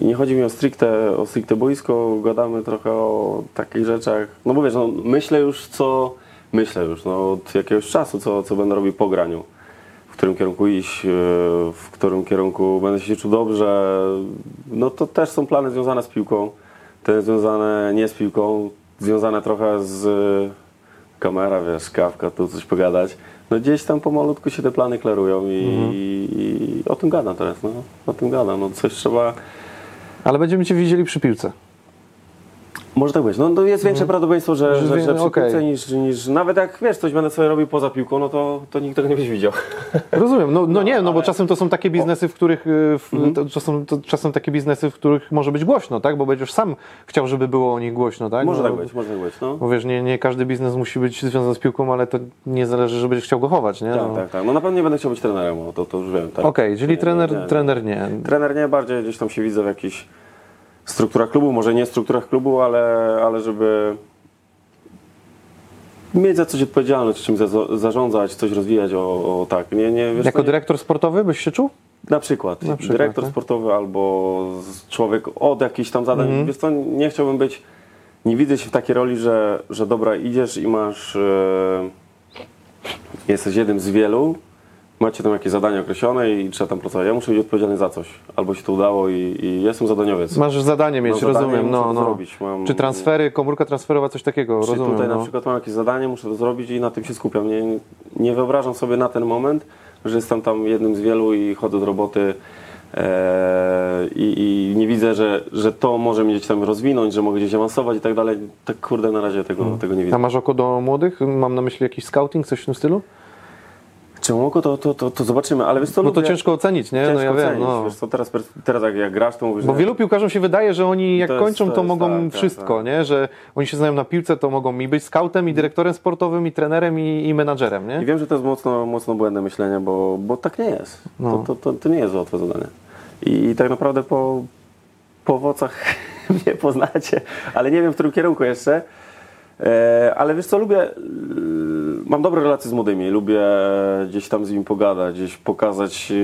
B: I nie chodzi mi o stricte, o stricte boisko, gadamy trochę o takich rzeczach. No bo wiesz, no, myślę już co, myślę już no, od jakiegoś czasu, co, co będę robił po graniu. W którym kierunku iść, e, w którym kierunku będę się czuł dobrze. No to też są plany związane z piłką, te związane nie z piłką, związane trochę z kamera, wiesz, kawka, tu coś pogadać. No gdzieś tam pomalutku się te plany klarują i, i o tym gadam teraz, no. O tym gadam, no coś trzeba...
A: Ale będziemy Cię widzieli przy piłce.
B: Może tak być. No to jest większe prawdopodobieństwo, że,
A: Że
B: że, przy piłce niż, niż... Nawet jak, wiesz, coś będę sobie robił poza piłką, no to, to nikt tego nie będzie widział. [LAUGHS]
A: Rozumiem, no, no nie, no bo
B: ale-
A: czasem to są takie biznesy, w których, y, w, to, to są to czasem takie biznesy, w których może być głośno, tak? Bo będziesz sam chciał, żeby było o nich głośno, tak?
B: Może
A: no,
B: tak być, może tak być, no.
A: Bo wiesz, nie, nie każdy biznes musi być związany z piłką, ale to nie zależy, że będziesz chciał go chować, nie?
B: Tak,
A: no.
B: tak, tak. No na pewno nie będę chciał być trenerem, no, to, to już wiem. Tak.
A: Okej, czyli
B: Nie,
A: trener,
B: nie,
A: trener nie.
B: Trener nie, bardziej gdzieś tam się widzę w jakichś strukturach klubu, może nie strukturach klubu, ale, ale żeby mieć za coś odpowiedzialność, czymś za, zarządzać, coś rozwijać, o, o tak. Nie, nie, wiesz,
A: Jako
B: nie,
A: dyrektor sportowy byś się czuł?
B: na przykład,
A: Na przykład,
B: dyrektor
A: tak?
B: sportowy albo człowiek od jakichś tam zadań.
A: Mhm.
B: Wiesz co, nie chciałbym być, nie widzę się w takiej roli, że, że dobra, idziesz i masz, e, jesteś jednym z wielu, macie tam jakieś zadanie określone i trzeba tam pracować. Ja muszę być odpowiedzialny za coś. Albo się to udało i, i jestem zadaniowiec.
A: Masz zadanie mieć,
B: zadanie,
A: rozumiem, no, no.
B: zrobić. Mam-
A: Czy transfery, komórka transferowa, coś takiego,
B: Czy
A: rozumiem.
B: tutaj
A: no.
B: na przykład mam jakieś zadanie, muszę to zrobić i na tym się skupiam. Nie, nie wyobrażam sobie na ten moment, że jestem tam jednym z wielu i chodzę do roboty e, i, i nie widzę, że, że to może mnie gdzieś tam rozwinąć, że mogę gdzieś awansować i tak dalej. Tak kurde, na razie tego, tego nie widzę.
A: A masz oko do młodych? Mam na myśli jakiś scouting, coś w tym stylu?
B: Czy oko, to, to, to, to zobaczymy, ale wiesz co,
A: No to
B: lubię-
A: ciężko ocenić, nie?
B: ciężko
A: no ja wiem, no.
B: Wiesz co, teraz, teraz jak, jak grasz, to mówisz,
A: Bo
B: że-
A: wielu piłkarzom się wydaje, że oni jak
B: To jest-
A: kończą, to,
B: to jest
A: mogą
B: tak, tak,
A: wszystko,
B: tak.
A: nie? Że oni się znają na piłce, to mogą i być scoutem, i dyrektorem sportowym, i trenerem, i, i menadżerem,
B: I
A: nie?
B: wiem, że to jest mocno, mocno błędne myślenie, bo, bo tak nie jest.
A: No.
B: To, to, to, to nie jest łatwe zadanie. I, i tak naprawdę po, po owocach [LAUGHS] mnie poznacie, ale nie wiem w którym kierunku jeszcze. E, ale wiesz co, lubię, e, mam dobre relacje z młodymi, lubię gdzieś tam z nimi pogadać, gdzieś pokazać, e,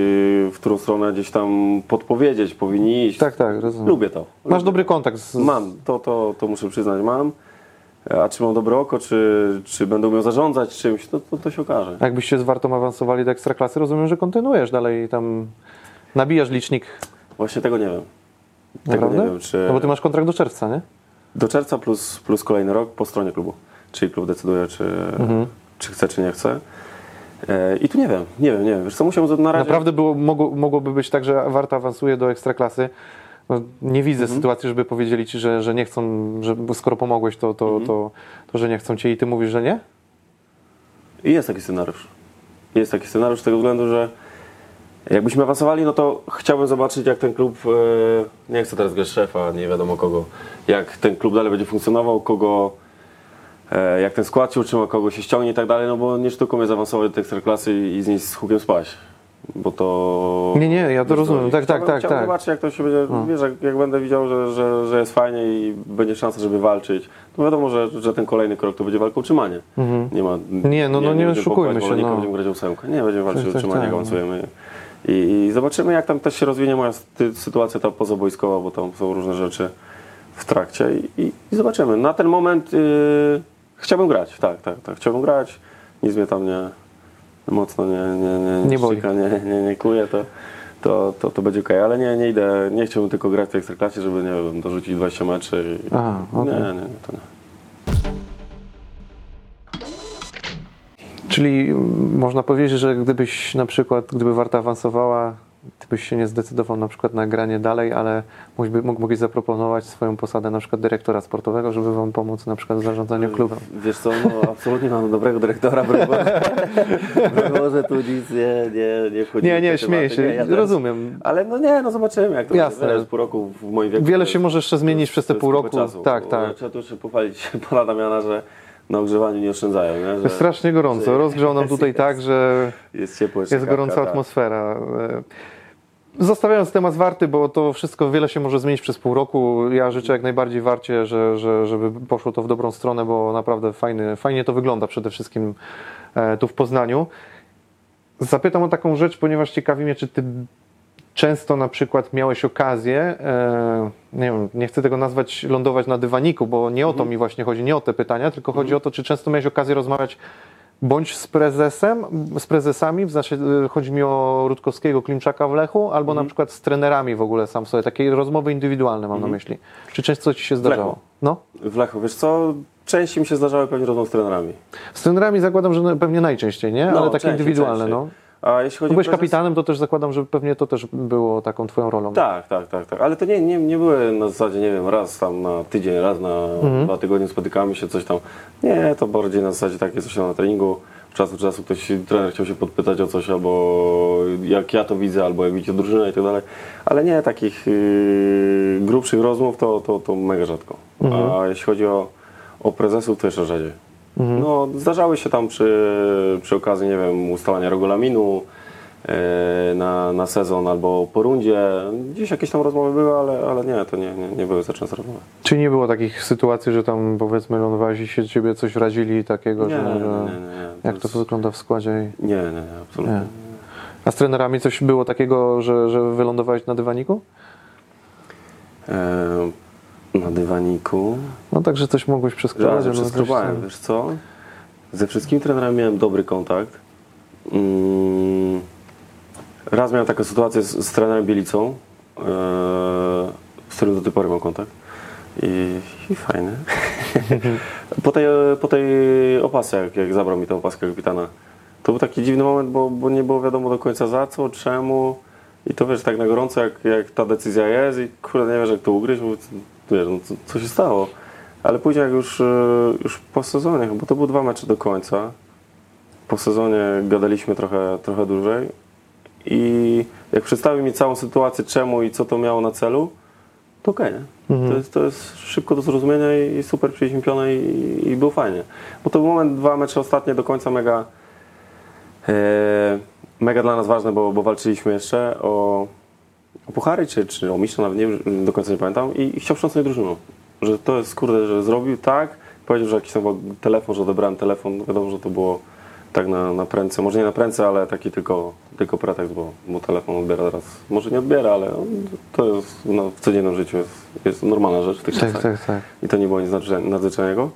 B: w którą stronę gdzieś tam podpowiedzieć, powinni iść.
A: Tak, tak, rozumiem.
B: Lubię to.
A: Masz
B: Lubię
A: dobry kontakt z...
B: Mam, to, to, to muszę przyznać, mam. A czy mam dobre oko, czy, czy będę umiał zarządzać czymś, to, to, to się okaże.
A: A Jakbyście z Wartą awansowali do Ekstraklasy, rozumiem, że kontynuujesz dalej tam... Nabijasz licznik,
B: Właśnie tego nie wiem. Tego
A: naprawdę?
B: nie wiem, czy
A: No bo ty masz kontrakt do czerwca, nie?
B: Do czerwca plus, plus kolejny rok po stronie klubu. Czyli klub decyduje, czy,
A: Mhm.
B: czy chce, czy nie chce. E, I tu nie wiem, nie wiem, nie wiem. Wiesz co, musiałem na razie...
A: Naprawdę było, mogło, mogłoby być tak, że Warta awansuje do Ekstraklasy. No, nie widzę
B: Mhm.
A: sytuacji, żeby powiedzieli ci, że, że nie chcą, że skoro pomogłeś, to, to,
B: Mhm.
A: to, to, że nie chcą cię i ty mówisz, że nie?
B: I jest taki scenariusz. Jest taki scenariusz z tego względu, że jakbyśmy awansowali, no to chciałbym zobaczyć, jak ten klub, e, nie chcę teraz grać szefa, nie wiadomo kogo, jak ten klub dalej będzie funkcjonował, kogo, e, jak ten skład się utrzyma, kogo się ściągnie i tak dalej, no bo nie sztuką jest awansować do tej ekstraklasy i, z niej z hukiem spać. Bo to...
A: Nie, nie, ja to rozumiem. Tak, tak,
B: chciałbym-
A: tak,
B: Chciałbym
A: tak.
B: zobaczyć, jak to się będzie, wiesz, jak, jak będę widział, że, że, że jest fajnie i będzie szansa, żeby walczyć, to wiadomo, że, że ten kolejny krok to będzie walka o utrzymanie. Nie ma...
A: Mhm. Nie, no, no, nie
B: będziemy
A: oszukujmy się, no.
B: Będziemy grać o ósemkę. Nie, będziemy walczyć
A: Tak,
B: o
A: tak,
B: utrzymanie,
A: tak,
B: jak
A: no.
B: I, zobaczymy, jak tam też się rozwinie moja sy- sytuacja ta pozabojskowa, bo tam są różne rzeczy w trakcie i, i, zobaczymy. Na ten moment yy, chciałbym grać, tak, tak, tak, chciałbym grać. Nic mnie tam nie mocno nie, nie, nie,
A: Nie boli.
B: ścika, nie, nie, nie kuje, to, to, to, to będzie okej, ale nie, nie idę, nie chciałbym tylko grać w tej ekstraklasie, żeby, nie wiem, dorzucić 20 meczy. I,
A: Aha, okej.
B: Nie, nie, nie, to nie.
A: Czyli można powiedzieć, że gdybyś na przykład, gdyby Warta awansowała ty byś się nie zdecydował na przykład na granie dalej, ale mógłby, mógł- mógłbyś zaproponować swoją posadę na przykład dyrektora sportowego, żeby wam pomóc na przykład w zarządzaniu klubem.
B: Wiesz co, no absolutnie mam dobrego dyrektora, [LAUGHS] Boże, tu nic nie, nie, nie wchodzi
A: Nie, nie, śmieję się,
B: ja
A: rozumiem.
B: Ale no nie, no zobaczymy jak to
A: Jasne.
B: będzie. Pół roku w moim wieku.
A: Wiele się może jeszcze zmienić przez te pół roku.
B: Czasu,
A: Tak, tak.
B: Trzeba tu jeszcze pochwalić [LAUGHS] pana Damiana, że na ogrzewaniu nie oszczędzają. Nie? Że
A: Jest strasznie gorąco.
B: że
A: Rozgrzał nam [LAUGHS] tutaj
B: jest-
A: tak, że
B: Jest ciepło
A: jest gorąca
B: tak.
A: atmosfera. E, Zostawiając temat warty, bo to wszystko wiele się może zmienić przez pół roku. Ja życzę jak najbardziej warcie, że, że, żeby poszło to w dobrą stronę, bo naprawdę fajny, fajnie to wygląda przede wszystkim e, tu w Poznaniu. Zapytam o taką rzecz, ponieważ ciekawi mnie, czy ty często na przykład miałeś okazję, e, nie wiem, nie chcę tego nazwać lądować na dywaniku, bo nie o to mi właśnie chodzi, nie o te pytania, tylko chodzi o to, czy często miałeś okazję rozmawiać bądź z prezesem, z prezesami, w znaczy, e, chodzi mi o Rutkowskiego, Klimczaka w Lechu, albo na przykład z trenerami w ogóle sam sobie, takie rozmowy indywidualne mam na myśli. Czy często ci się zdarzało?
B: Lechu.
A: No?
B: W Lechu, wiesz co, częściej mi się zdarzały pewnie rozmowy z trenerami.
A: Z trenerami zakładam, że pewnie najczęściej, nie?
B: No,
A: Ale takie
B: częściej,
A: indywidualne,
B: częściej.
A: no.
B: A jeśli chodzi
A: byłeś
B: o prezes-
A: kapitanem, to też zakładam, że pewnie to też było taką twoją rolą.
B: Tak, tak, tak, tak. Ale to nie, nie, nie były na zasadzie, nie wiem, raz tam na tydzień, raz na
A: Mhm.
B: dwa tygodnie spotykamy się, coś tam. Nie, to bardziej na zasadzie takie coś tam na treningu. Od czasu do czasu ktoś, trener chciał się podpytać o coś, albo jak ja to widzę, albo jak widzi drużynę i tak dalej. Ale nie, takich yy, grubszych rozmów to, to, to mega rzadko.
A: Mhm.
B: A jeśli chodzi o, o prezesów, to jeszcze rzadziej. No, zdarzały się tam przy, przy okazji, nie wiem, ustalania regulaminu e, na, na sezon albo po rundzie. Gdzieś jakieś tam rozmowy były, ale, ale nie, to nie, nie, nie były za często rozmowy.
A: Czy nie było takich sytuacji, że tam powiedzmy lądowałeś i się ciebie coś wrazili takiego,
B: Nie,
A: że,
B: nie, nie,
A: jak to
B: jest-
A: wygląda w składzie? i-
B: Nie, nie, nie, absolutnie.
A: Nie. A z trenerami coś było takiego, że, że wylądowałeś na dywaniku?
B: Dywaniku.
A: No także coś mogłeś
B: Ja
A: przeskrobać.
B: przeskrobałem,
A: tam.
B: wiesz co? Ze wszystkimi trenerami miałem dobry kontakt. Mm, raz miałem taką sytuację z, z trenerem Bielicą, e, z którym do tej pory mam kontakt. I, i fajny. [LAUGHS] po, tej, po tej opasce, jak, jak zabrał mi tę opaskę kapitana, to był taki dziwny moment, bo, bo nie było wiadomo do końca za co, czemu. I to wiesz, tak na gorąco, jak, jak ta decyzja jest i kurde, nie wiesz jak to ugryźć, bo wiesz, no, co, co się stało. Ale później jak już, e, już po sezonie, bo to były dwa mecze do końca, po sezonie gadaliśmy trochę, trochę dłużej i jak przedstawił mi całą sytuację, czemu i co to miało na celu, to okej, nie? To, jest, to jest szybko do zrozumienia i super przyjęliśmy pionę i, i było fajnie. Bo to był moment, dwa mecze ostatnie do końca mega e, mega dla nas ważne, bo, bo walczyliśmy jeszcze o, o puchary, czy, czy o mistrza, nawet nie wiem, do końca nie pamiętam i, i chciał wstrząsnąć drużyną. Że to jest, kurde, że zrobił tak, powiedział, że jakiś tam telefon, że odebrałem telefon, wiadomo, że to było tak na, na prędce, może nie na prędce, ale taki tylko, tylko pretekst, bo, bo telefon odbiera teraz, może nie odbiera, ale to jest no, w codziennym życiu jest, jest normalna rzecz w tych
A: Tak,
B: czasach.
A: tak, tak.
B: I to nie było nic nadzwyczaj- nadzwyczajnego.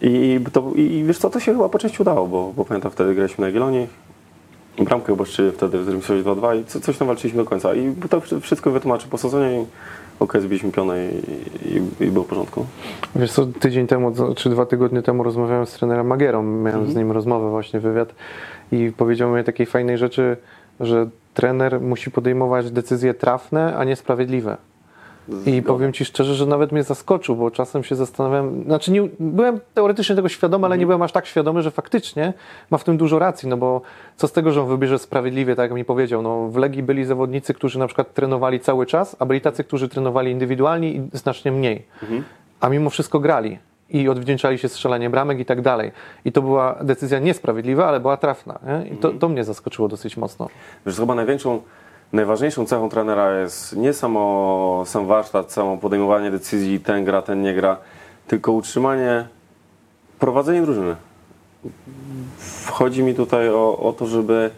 B: I, to, i wiesz co, to się chyba po części udało, bo, bo pamiętam wtedy graliśmy na Jagiellonii, bramkę chyba szczyli wtedy w Zrymsowie 2-2 i co, coś tam walczyliśmy do końca. I to wszystko wytłumaczy po sezonie i okej, zbiliśmy pionę i, i, i było w porządku.
A: Wiesz co, tydzień temu, czy dwa tygodnie temu rozmawiałem z trenerem Magierą, miałem z nim rozmowę właśnie, wywiad i powiedział mi takiej fajnej rzeczy, że trener musi podejmować decyzje trafne, a nie sprawiedliwe. I powiem Ci szczerze, że nawet mnie zaskoczył, bo czasem się zastanawiam, znaczy nie, byłem teoretycznie tego świadomy, ale nie byłem aż tak świadomy, że faktycznie ma w tym dużo racji, no bo co z tego, że on wybierze sprawiedliwie, tak jak mi powiedział, no w Legii byli zawodnicy, którzy na przykład trenowali cały czas, a byli tacy, którzy trenowali indywidualnie i znacznie mniej, a mimo wszystko grali i odwdzięczali się strzelaniem bramek i tak dalej. I to była decyzja niesprawiedliwa, ale była trafna. Nie? I to, to mnie zaskoczyło dosyć mocno.
B: Wiesz, chyba największą, najważniejszą cechą trenera jest nie samo sam warsztat, samo podejmowanie decyzji, ten gra, ten nie gra, tylko utrzymanie, prowadzenie drużyny. Chodzi mi tutaj o, o to, żeby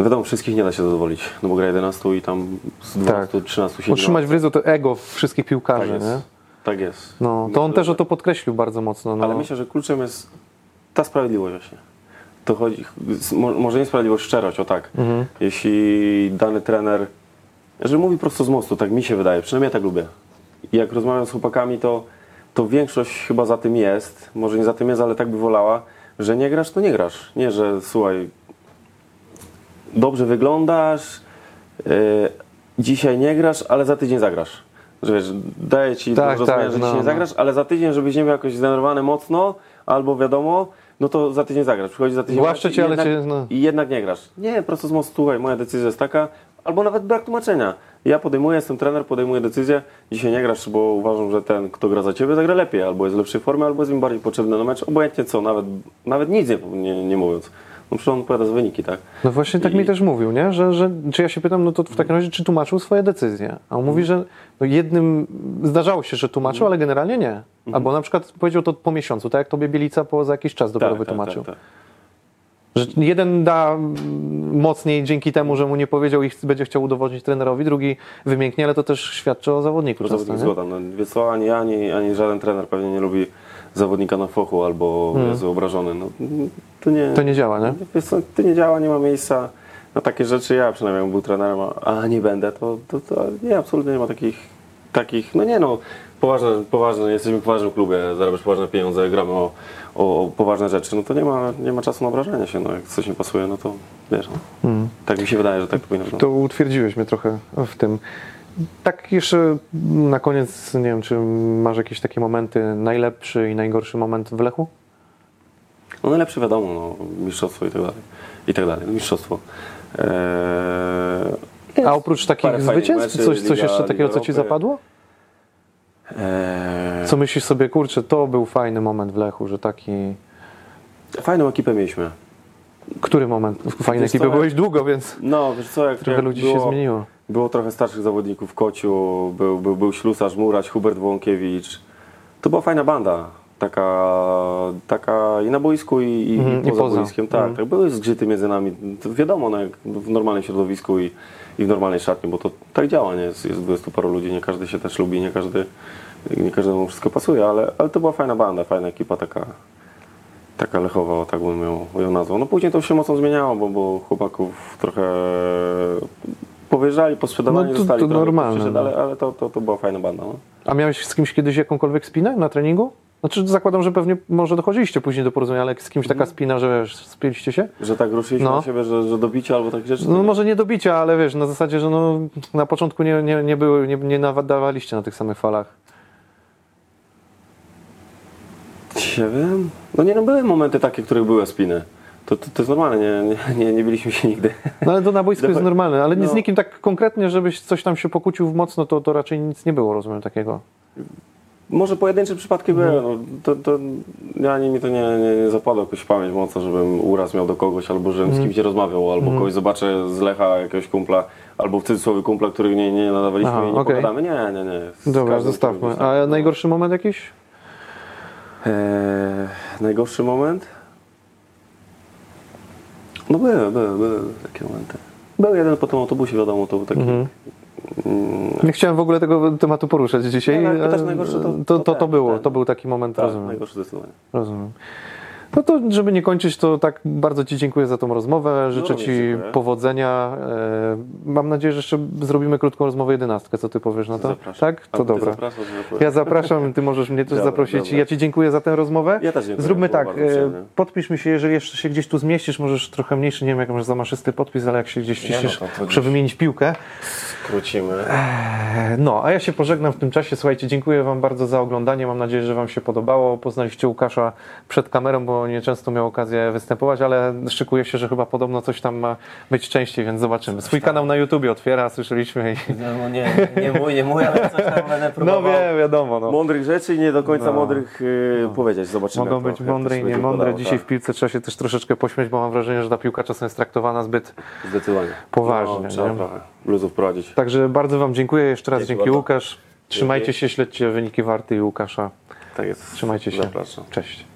B: wiadomo, wszystkich nie da się zadowolić, no bo gra 11 i tam z 12, 13 siedzi.
A: Utrzymać w ryzu to ego wszystkich
B: tak
A: piłkarzy.
B: jest.
A: nie?
B: Tak jest.
A: No, to
B: Myślę,
A: on też o to podkreślił bardzo mocno. No.
B: Ale myślę, że kluczem jest ta sprawiedliwość właśnie. To chodzi, mo- może nie sprawiedliwość, szczerość, o tak.
A: Mhm.
B: Jeśli dany trener, że mówi prosto z mostu, tak mi się wydaje, przynajmniej ja tak lubię. I jak rozmawiam z chłopakami, to, to większość chyba za tym jest, może nie za tym jest, ale tak by wolała, że nie grasz, to nie grasz. Nie, że słuchaj, dobrze wyglądasz, dzisiaj nie grasz, ale za tydzień zagrasz. Że wiesz, daję ci
A: Tak, tak,
B: że
A: no,
B: dzisiaj nie
A: no.
B: zagrasz, ale za tydzień, żebyś nie był jakoś zdenerwowany mocno, albo wiadomo, no to za tydzień zagrasz. Przychodzi za tydzień
A: Głaszczę cię, ale
B: jednak,
A: cię, no.
B: i jednak nie grasz. Nie, po prostu z mostu, słuchaj, moja decyzja jest taka, albo nawet brak tłumaczenia. Ja podejmuję, jestem trener, podejmuję decyzję, dzisiaj nie grasz, bo uważam, że ten, kto gra za ciebie, zagra lepiej, albo jest w lepszej formie, albo jest mi bardziej potrzebny na mecz, obojętnie co, nawet, nawet nic nie, nie, nie mówiąc. No przecież on odpowiada za wyniki, tak?
A: No właśnie tak
B: I-
A: mi też mówił, nie? Że, że czy ja się pytam, no to w takim razie, czy tłumaczył swoje decyzje? A on mówi, że no jednym zdarzało się, że tłumaczył, ale generalnie nie. Albo na przykład powiedział to po miesiącu, tak jak tobie Bielica po za jakiś czas dopiero wytłumaczył.
B: Tak, tak,
A: Że jeden da mm, mocniej dzięki temu, że mu nie powiedział i będzie chciał udowodnić trenerowi, drugi wymięknie, ale to też świadczy o zawodniku
B: tak.
A: często,
B: Zawodnik zgoda. No, wiesz co, ani ja, ani, ani żaden trener pewnie nie lubi zawodnika na fochu albo jest obrażony. No, to nie,
A: Hmm. To nie działa, nie?
B: Wiesz co, to nie działa, nie ma miejsca na takie rzeczy. Ja przynajmniej był trenerem, a- a nie będę, to, to, to nie, absolutnie nie ma takich, takich no nie no, poważne, poważne, jesteśmy w poważnym klubie, zarabiasz poważne pieniądze, gramy o, o, poważne rzeczy, no to nie ma, nie ma czasu na obrażanie się, no jak coś nie pasuje, no to wiesz, no. tak mi się wydaje, że tak to powinno wyglądać.
A: To utwierdziłeś mnie trochę w tym. Tak jeszcze na koniec, nie wiem, czy masz jakieś takie momenty, najlepszy i najgorszy moment w Lechu?
B: No najlepsze wiadomo, no, mistrzostwo i tak dalej, i tak dalej, no, mistrzostwo. Eee,
A: A oprócz takich zwycięstw, coś, coś jeszcze takiego, co ci zapadło?
B: Eee,
A: Co myślisz sobie, kurczę, to był fajny moment w Lechu, że taki...
B: Fajną ekipę mieliśmy.
A: Który moment? Fajnej ekipy
B: jak-
A: byłeś długo, więc
B: No, wiesz co, jak
A: trochę
B: jak
A: ludzi
B: było,
A: się zmieniło.
B: Było trochę starszych zawodników w Kociu, był, był, był Ślusarz, Murać, Hubert Błąkiewicz. To była fajna banda. Taka, taka i na boisku, i, i,
A: Mhm,
B: i
A: i
B: poza,
A: poza.
B: boiskiem. Tak,
A: Mhm.
B: tak, były zgrzyty między nami. To wiadomo, no, jak w normalnym środowisku i, i w normalnej szatni, bo to tak działa, nie? Jest, jest 20 paru ludzi, nie każdy się też lubi, nie każdy, nie każdemu wszystko pasuje, ale, ale to była fajna banda, fajna ekipa taka, taka lechowa, tak bym ją, ją nazwał. No później to się mocno zmieniało, bo, bo chłopaków trochę powyjeżdżali, posprzedawani
A: No to-
B: zostali
A: to normalne, no.
B: ale, ale to, to, to była fajna banda. No.
A: A miałeś z kimś kiedyś jakąkolwiek spinę na treningu? Znaczy zakładam, że pewnie może dochodziliście później do porozumienia, ale z kimś taka spina, że wiesz, spięliście się?
B: Że tak ruszyliśmy
A: No.
B: na siebie, że, że dobicie albo takie rzeczy.
A: No
B: to-
A: może nie do bicia, ale wiesz, na zasadzie, że no, na początku nie, nie, nie, były, nie, nie nadawaliście na tych samych falach.
B: Nie wiem. No nie, no były momenty takie, w których były spiny. To, to, to jest normalne, nie, nie, nie, nie biliśmy się nigdy.
A: No ale to na boisku jest [LAUGHS] normalne, ale nie z
B: No.
A: nikim tak konkretnie, żebyś coś tam się pokłócił mocno, to, to raczej nic nie było, rozumiem, takiego.
B: Może pojedyncze przypadki
A: Mhm.
B: były, no, to, to ja nie, mi to nie, nie, nie zapadło jakoś w pamięć mocno, żebym uraz miał do kogoś, albo żebym
A: Mhm.
B: z kimś nie rozmawiał, albo kogoś zobaczę z Lecha jakiegoś kumpla, albo w cudzysłowie kumpla, który nie, nie nadawaliśmy
A: Aha,
B: i nie
A: okej.
B: pogadamy. Nie, nie, nie. Z
A: Dobra, zostawmy. A najgorszy moment jakiś?
B: Eee, najgorszy moment? No były, były, były takie momenty. Był jeden po tym autobusie, wiadomo, to był taki...
A: Mhm.
B: Mm,
A: Nie chciałem w ogóle tego tematu poruszać dzisiaj.
B: Nie, no,
A: e,
B: najgorszy, to-
A: to,
B: to
A: to, było, to był taki moment,
B: tak,
A: rozumiem.
B: najgorszy zdecydowanie.
A: rozumiem. No to, żeby nie kończyć, to tak bardzo Ci dziękuję za tą rozmowę. Życzę
B: również
A: Ci
B: dziękuję.
A: powodzenia. E, Mam nadzieję, że jeszcze zrobimy krótką rozmowę jedenastkę. Co Ty powiesz na to?
B: Zapraszam.
A: Tak? To dobra. Ja zapraszam, Ty możesz mnie też
B: Dobra,
A: zaprosić.
B: dobra.
A: Ja Ci dziękuję za tę rozmowę.
B: Ja też dziękuję,
A: Zróbmy tak, e,
B: przyjemnie.
A: podpisz mi się, jeżeli jeszcze się gdzieś tu zmieścisz, możesz trochę mniejszy, nie wiem jak masz zamaszysty podpis, ale jak się gdzieś
B: Nie, no
A: muszę wymienić piłkę.
B: Skrócimy.
A: E, No, a ja się pożegnam w tym czasie. Słuchajcie, dziękuję Wam bardzo za oglądanie. Mam nadzieję, że Wam się podobało. Poznaliście Łukasza przed kamerą, bo nieczęsto miał okazję występować, ale szykuje się, że chyba podobno coś tam ma być częściej, więc zobaczymy. Swój kanał na YouTubie otwiera, słyszeliśmy. I...
B: No nie, nie mój, nie mój, ale coś tam będę
A: No wiem, wiadomo. No.
B: Mądrych rzeczy i nie do końca
A: No.
B: mądrych y, powiedzieć. Zobaczymy.
A: Mogą być
B: to
A: mądre i niemądre.
B: układało,
A: Dzisiaj
B: tak.
A: w piłce trzeba się też troszeczkę pośmiać, bo mam wrażenie, że ta piłka czasem jest traktowana zbyt
B: Zdecydowanie.
A: Poważnie,
B: No, trzeba
A: nie?
B: trochę luzów prowadzić.
A: Także bardzo Wam dziękuję jeszcze raz.
B: Dzięki
A: Dzięki. Łukasz. Trzymajcie się, śledźcie wyniki Warty i Łukasza.
B: Tak jest.
A: Trzymajcie się.
B: Zapraszam.
A: Cześć.